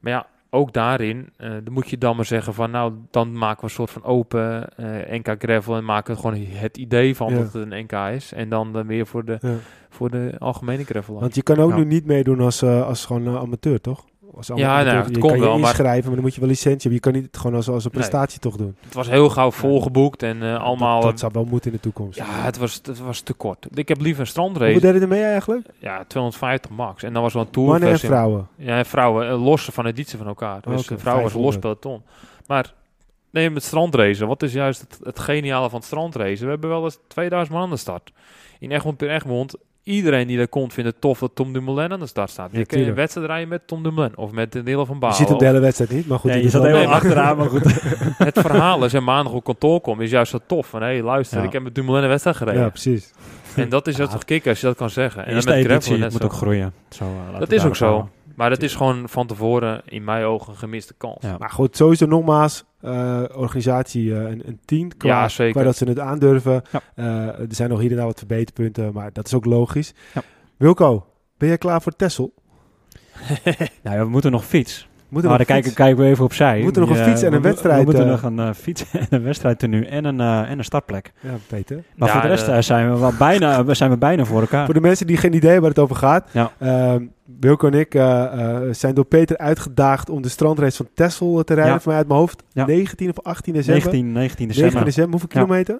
Maar ja, ook daarin eh, dan moet je dan maar zeggen van nou, dan maken we een soort van open eh, NK gravel en maken we gewoon het idee van Ja. dat het een NK is. En dan, dan weer voor de, Ja. voor de algemene gravel. Want je kan ook Ja. nu niet meedoen als, eh, als gewoon eh, amateur, toch? Ama- Ja, nou, je kan je wel, maar- inschrijven, maar dan moet je wel licentie hebben. Je kan niet het gewoon als, als een Nee. prestatie toch doen. Het was heel gauw volgeboekt en eh, allemaal... Dat, dat zou wel moeten in de toekomst. ja, het was, het was te kort. Ik heb liever een strandrace. Hoeveel deden er mee eigenlijk? Ja, 250 max. En dan was wel een tour. Mannen en vrouwen. Ja, en vrouwen eh, losse van editie van elkaar. Dus vrouwen was een los 500. peloton. Maar neem het strandracen. Wat is juist het, het geniale van het strandracen? We hebben wel eens 2000 man aan de start. In Egmond per Egmond. Iedereen die daar komt vindt het tof dat Tom Dumoulin aan de start staat. Ja, je kun je een wedstrijd rijden met Tom Dumoulin. Of met de Nederland van Je Baal. ziet hem de hele wedstrijd niet, maar goed. Nee, je zat helemaal achteraan, maar goed. [laughs] Het verhaal als je maandag op kantoor komt is juist zo tof. Van hé, hey, luister, Ja. ik heb met Dumoulin een wedstrijd gereden. Ja, precies. en dat is Ja. toch kicken als je dat kan zeggen. En dan met gravel moet zo. ook groeien. Zo, eh, Dat is ook zo. Maar dat is gewoon van tevoren in mijn ogen een gemiste kans. Ja. Maar goed, sowieso nogmaals, eh, organisatie eh, een, een 10 qua, Ja, zeker. qua dat ze het aandurven. Ja. Eh, er zijn nog hier en daar wat verbeterpunten, maar dat is ook logisch. Ja. Wilco, ben jij klaar voor Tessel? [laughs] Nou, ja, we moeten nog fiets. Nog dan fiets- kijken, kijken we even opzij. We moeten nog Die, een fiets eh, en een we- wedstrijd, We moeten eh. nog een eh, fiets [laughs] en een wedstrijdtenue en een, eh, en een startplek. Ja, Peter. Maar Ja, voor de rest de- eh, zijn we wel bijna, [laughs] we zijn we bijna voor elkaar. Voor de mensen die geen idee waar het over gaat. Ja. ehm, Wilco en ik eh, eh, zijn door Peter uitgedaagd om de strandrace van Texel te rijden. Ja. Voor mij uit mijn hoofd. Ja. 19 of 18 december. 19, 19 19 december. december. Hoeveel Ja. kilometer?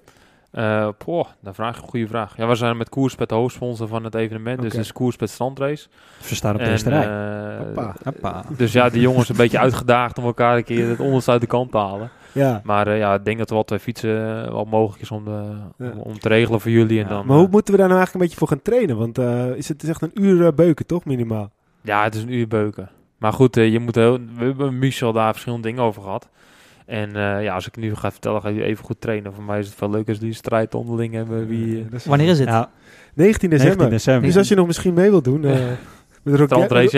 Eh poh, dan vraag je een goede vraag. Ja, we zijn met Koerspet de hoofdsponsor van het evenement. Dus het is Koerspet Strandrace. Ze staan op de eerste eh. Hoppa. dus ja, die jongens een beetje uitgedaagd om elkaar een keer het onderste uit de kant te halen. Ja. Maar eh, ja, ik denk dat er wel twee fietsen eh, wel mogelijk is om, de, Ja. om, om te regelen voor jullie. En Ja, dan, Maar hoe eh, moeten we daar nou eigenlijk een beetje voor gaan trainen? Want eh, is het, is echt een uur eh, beuken, toch? Minimaal. Ja, het is een uur beuken. Maar goed, eh, je moet heel, we hebben Michel daar verschillende dingen over gehad. En eh, ja, als ik nu ga vertellen, ga je even goed trainen. Voor mij is het veel leuker als die strijd onderling hebben. Wie, is- Wanneer is het? Ja, 19 december. 19 december. Dus als je nog misschien mee wilt doen... eh [laughs] met.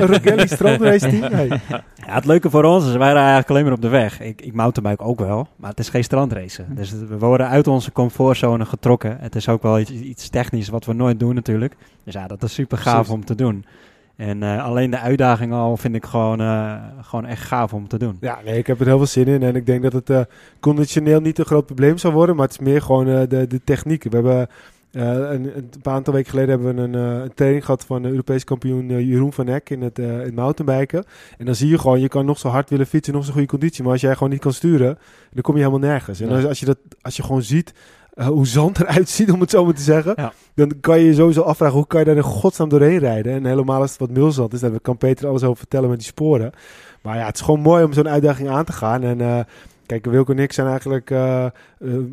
Rogelli- strandrace [laughs] team. Hey. Ja, het leuke voor ons is, wij rijden eigenlijk alleen maar op de weg. Ik, ik mountainbike ook wel, maar het is geen strandrace. Dus het- we worden uit onze comfortzone getrokken. Het is ook wel iets, iets technisch wat we nooit doen natuurlijk. Dus ja, dat is super gaaf om te doen. En eh, alleen de uitdaging al vind ik gewoon, eh, gewoon echt gaaf om te doen. Ja, nee, ik heb er heel veel zin in. En ik denk dat het eh, conditioneel niet een groot probleem zal worden. Maar het is meer gewoon de, de techniek. We hebben een, een paar aantal weken geleden hebben we een, een training gehad van de Europese kampioen Jeroen van Eck in het, in het mountainbiken. En dan zie je gewoon, je kan nog zo hard willen fietsen, nog zo'n goede conditie. Maar als jij gewoon niet kan sturen, dan kom je helemaal nergens. En als, als, je dat, als je gewoon ziet eh, hoe zand eruit ziet, om het zo maar te zeggen. Ja. Dan kan je je sowieso afvragen, hoe kan je daar in godsnaam doorheen rijden? En helemaal als het wat mulzand is, daar kan Peter alles over vertellen met die sporen. Maar ja, het is gewoon mooi om zo'n uitdaging aan te gaan. En eh, kijk, Wilco en ik zijn eigenlijk eh, eh,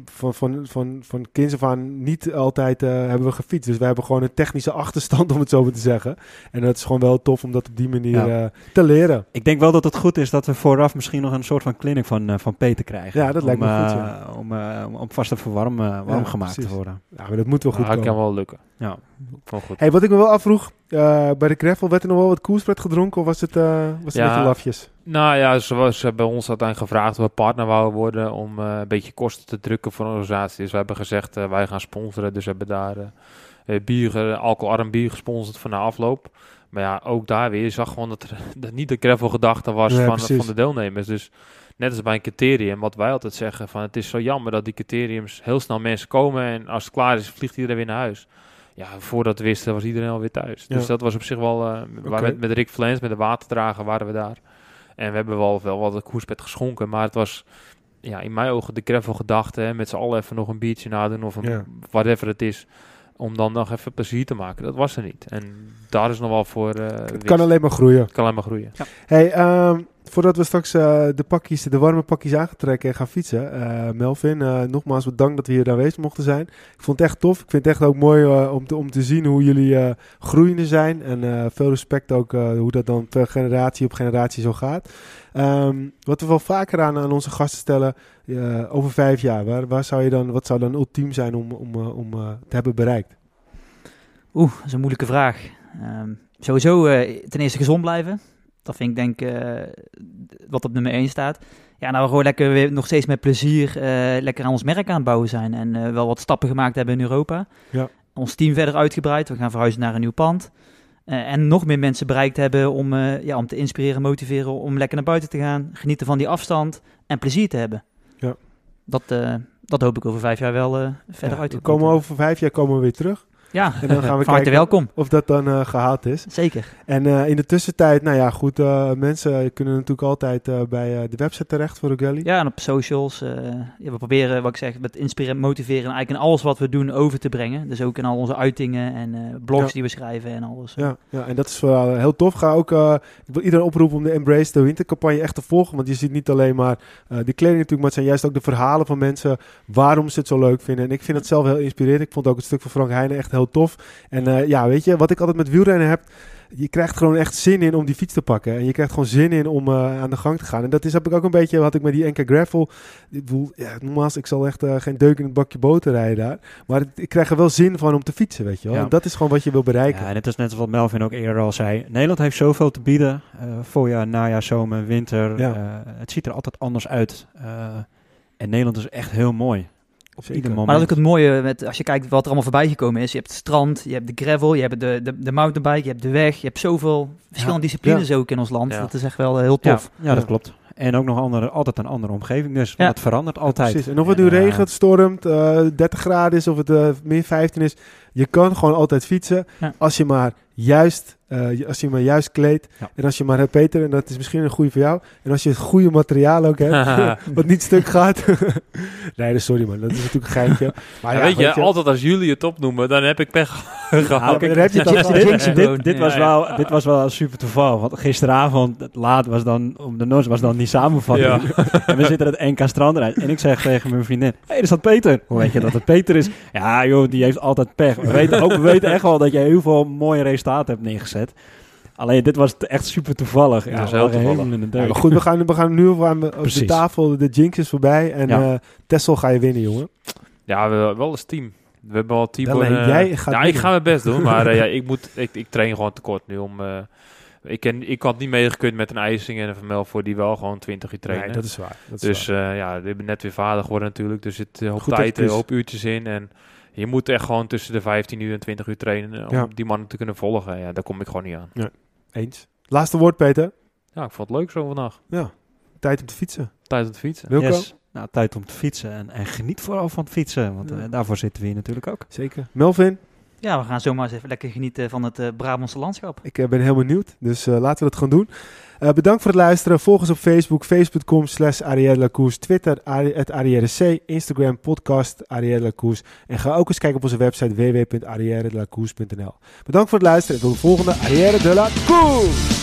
van, van, van, van kinds af aan niet altijd eh, hebben we gefietst. Dus wij hebben gewoon een technische achterstand, om het zo maar te zeggen. En dat is gewoon wel tof om dat op die manier Ja. eh, te leren. Ik denk wel dat het goed is dat we vooraf misschien nog een soort van clinic van, eh, van Peter krijgen. Ja, dat lijkt om, me goed, ja. Om, eh, om- om vast even warm, warm Ja, gemaakt precies. te worden. Ja, maar dat moet wel goed dat komen. kan wel lukken. Ja. Wel goed. Hey, wat ik me wel afvroeg, eh, bij de gravel werd er nog wel wat koerspret gedronken of was het, eh was het Ja. beetje lafjes? Nou ja, ze was bij ons uiteindelijk gevraagd of we partner wouden worden om eh, een beetje kosten te drukken voor een organisatie. Dus we hebben gezegd, wij gaan sponsoren. Dus we hebben daar bier, alcoholarm bier gesponsord voor na afloop. Maar ja, ook daar weer, je zag gewoon dat er [laughs] dat niet de gravel gedachte was van, precies. van de deelnemers. Dus net als bij een criterium, wat wij altijd zeggen, van het is zo jammer dat die criteriums heel snel mensen komen en als het klaar is, vliegt iedereen weer naar huis. Ja, voordat we wisten was iedereen alweer thuis. Dus Ja. dat was op zich wel, Oké. met, met Rick Flens, met de waterdrager waren we daar. En we hebben wel, wel wat koerspet geschonken, maar het was ja, in mijn ogen de gravel gedachte, hè, met z'n allen even nog een biertje nadoen of een, Ja. whatever het is, om dan nog even plezier te maken. Dat was er niet. En daar is nog wel voor eh Het winst. kan alleen maar groeien. kan alleen maar groeien. Hey, ehm, voordat we straks eh, de pakjes, de warme pakjes aan gaan trekken en gaan fietsen. eh, Melvin, eh, nogmaals bedankt dat we hier aanwezig mochten zijn. Ik vond het echt tof. Ik vind het echt ook mooi om, te, om te zien hoe jullie eh, groeiende zijn. En eh, veel respect ook eh, hoe dat dan per generatie op generatie zo gaat. Ehm, wat we wel vaker aan, aan onze gasten stellen, eh, over vijf jaar. Waar, waar zou je dan, wat zou dan ultiem zijn om, om, eh, om eh, te hebben bereikt? Oeh, dat is een moeilijke vraag. Ehm, sowieso ten eerste gezond blijven. Dat vind ik denk wat op nummer 1 staat. Ja, nou we gewoon lekker weer nog steeds met plezier lekker aan ons merk aan het bouwen zijn. En wel wat stappen gemaakt hebben in Europa. Ja. Ons team verder uitgebreid. We gaan verhuizen naar een nieuw pand. Eh, en nog meer mensen bereikt hebben om, eh, ja, om te inspireren en motiveren om lekker naar buiten te gaan. Genieten van die afstand en plezier te hebben. Ja. Dat, eh, dat hoop ik over vijf jaar wel verder Ja, uit te komen over vijf jaar komen we weer terug. Ja, En dan gaan we [laughs] kijken welkom. of dat dan eh, gehaald is. Zeker. En eh, in de tussentijd, nou ja, goed, eh, mensen kunnen natuurlijk altijd bij de website terecht voor Rogelli. Ja, en op socials. ja, we proberen, wat ik zeg, met inspireren, motiveren en eigenlijk in alles wat we doen over te brengen. Dus ook in al onze uitingen en blogs Ja. die we schrijven en alles. Ja, ja, en dat is wel heel tof. Ga ook, ik wil iedereen oproepen om de Embrace the Winter campagne echt te volgen. Want je ziet niet alleen maar de kleding natuurlijk, maar het zijn juist ook de verhalen van mensen waarom ze het zo leuk vinden. En ik vind het zelf heel inspirerend. Ik vond ook het stuk van Frank Heijnen echt heel tof. En eh, ja, weet je, wat ik altijd met wielrennen heb, je krijgt gewoon echt zin in om die fiets te pakken. En je krijgt gewoon zin in om eh, aan de gang te gaan. En dat is heb ik ook een beetje, wat ik met die NK Gravel, ik bedoel, ja, nogmaals, ik zal echt eh, geen deuk in het bakje boter rijden daar. Maar ik krijg er wel zin van om te fietsen, weet je wel. Ja. En dat is gewoon wat je wil bereiken. Ja, en het is net wat Melvin ook eerder al zei. Nederland heeft zoveel te bieden. eh, voorjaar, najaar, zomer, winter. Ja. Het ziet er altijd anders uit. En Nederland is echt heel mooi. Op Zeker. ieder moment. Maar dat is ook het mooie, met, als je kijkt wat er allemaal voorbij gekomen is. Je hebt het strand, je hebt de gravel, je hebt de, de, de mountainbike, je hebt de weg. Je hebt zoveel verschillende disciplines ook in ons land. Ja. Dat is echt wel eh, heel tof. Ja, ja, dat klopt. En ook nog andere, altijd een andere omgeving. Dus Ja. dat verandert altijd. Precies. En of het nu En, eh, regent, stormt, eh 30 graden is of het eh, min 15 is. Je kan gewoon altijd fietsen. Ja. Als je maar juist, eh, als je maar juist kleedt. Ja. En als je maar hebt, Peter, en dat is misschien een goede voor jou. En als je het goede materiaal ook hebt, [laughs] [laughs] wat niet stuk gaat. [laughs] nee, dus sorry man, dat is natuurlijk een geintje. Maar Ja, weet je, altijd als jullie het opnoemen, dan heb ik pech gehad. dit, was Ja, wel, dit was wel super toeval. Want gisteravond, het laat was dan, om de nos was dan die samenvatting. En we zitten het NK Strandrijd. En ik zeg tegen mijn vriendin, hé, hey, er staat Peter. Hoe weet je dat het Peter is? Ja, joh, die heeft altijd pech. We weten, ook, we weten echt wel dat je heel veel mooie resultaten hebt neergezet. Alleen, dit was echt super toevallig. Ja, Dat heel toevallig. in de Ja, maar goed, we gaan, we gaan nu op, aan- op de tafel. De Jinx is voorbij. En Ja. eh Tessel ga je winnen, jongen. Ja, we, wel als team. We hebben wel Tibor... Alleen eh, jij gaat Ja, ik ga mijn best doen, maar eh, ja, [laughs] ik, moet, ik, ik train gewoon tekort nu om... eh, ik, ken, ik had niet meegekund met een IJsing en een Van voor die wel gewoon 20 uur trainen. Nee, dat is waar. Dat is dus waar. eh, ja, we hebben net weer vader geworden natuurlijk. Dus het op Goed tijd, een hoop uurtjes in. En je moet echt gewoon tussen de 15 uur en 20 uur trainen eh, om Ja. die mannen te kunnen volgen. Ja, daar kom ik gewoon niet aan. Eens. Laatste woord, Peter. Ja, ik vond het leuk zo vandaag. Ja, tijd om te fietsen. Tijd om te fietsen. Wilco? Yes. Nou, tijd om te fietsen. En, en geniet vooral van het fietsen. Want Ja. eh, daarvoor zitten we hier natuurlijk ook. Zeker. Melvin, Ja, we gaan zomaar eens even lekker genieten van het eh, Brabantse landschap. ik eh, ben heel benieuwd. Dus eh, laten we dat gaan doen. Bedankt voor het luisteren. Volg ons op Facebook, facebook.com slash Twitter, het C, Instagram, podcast Arrière. En ga ook eens kijken op onze website www.arrièredelacours.nl. Bedankt voor het luisteren en tot de volgende Arrière de la Cours!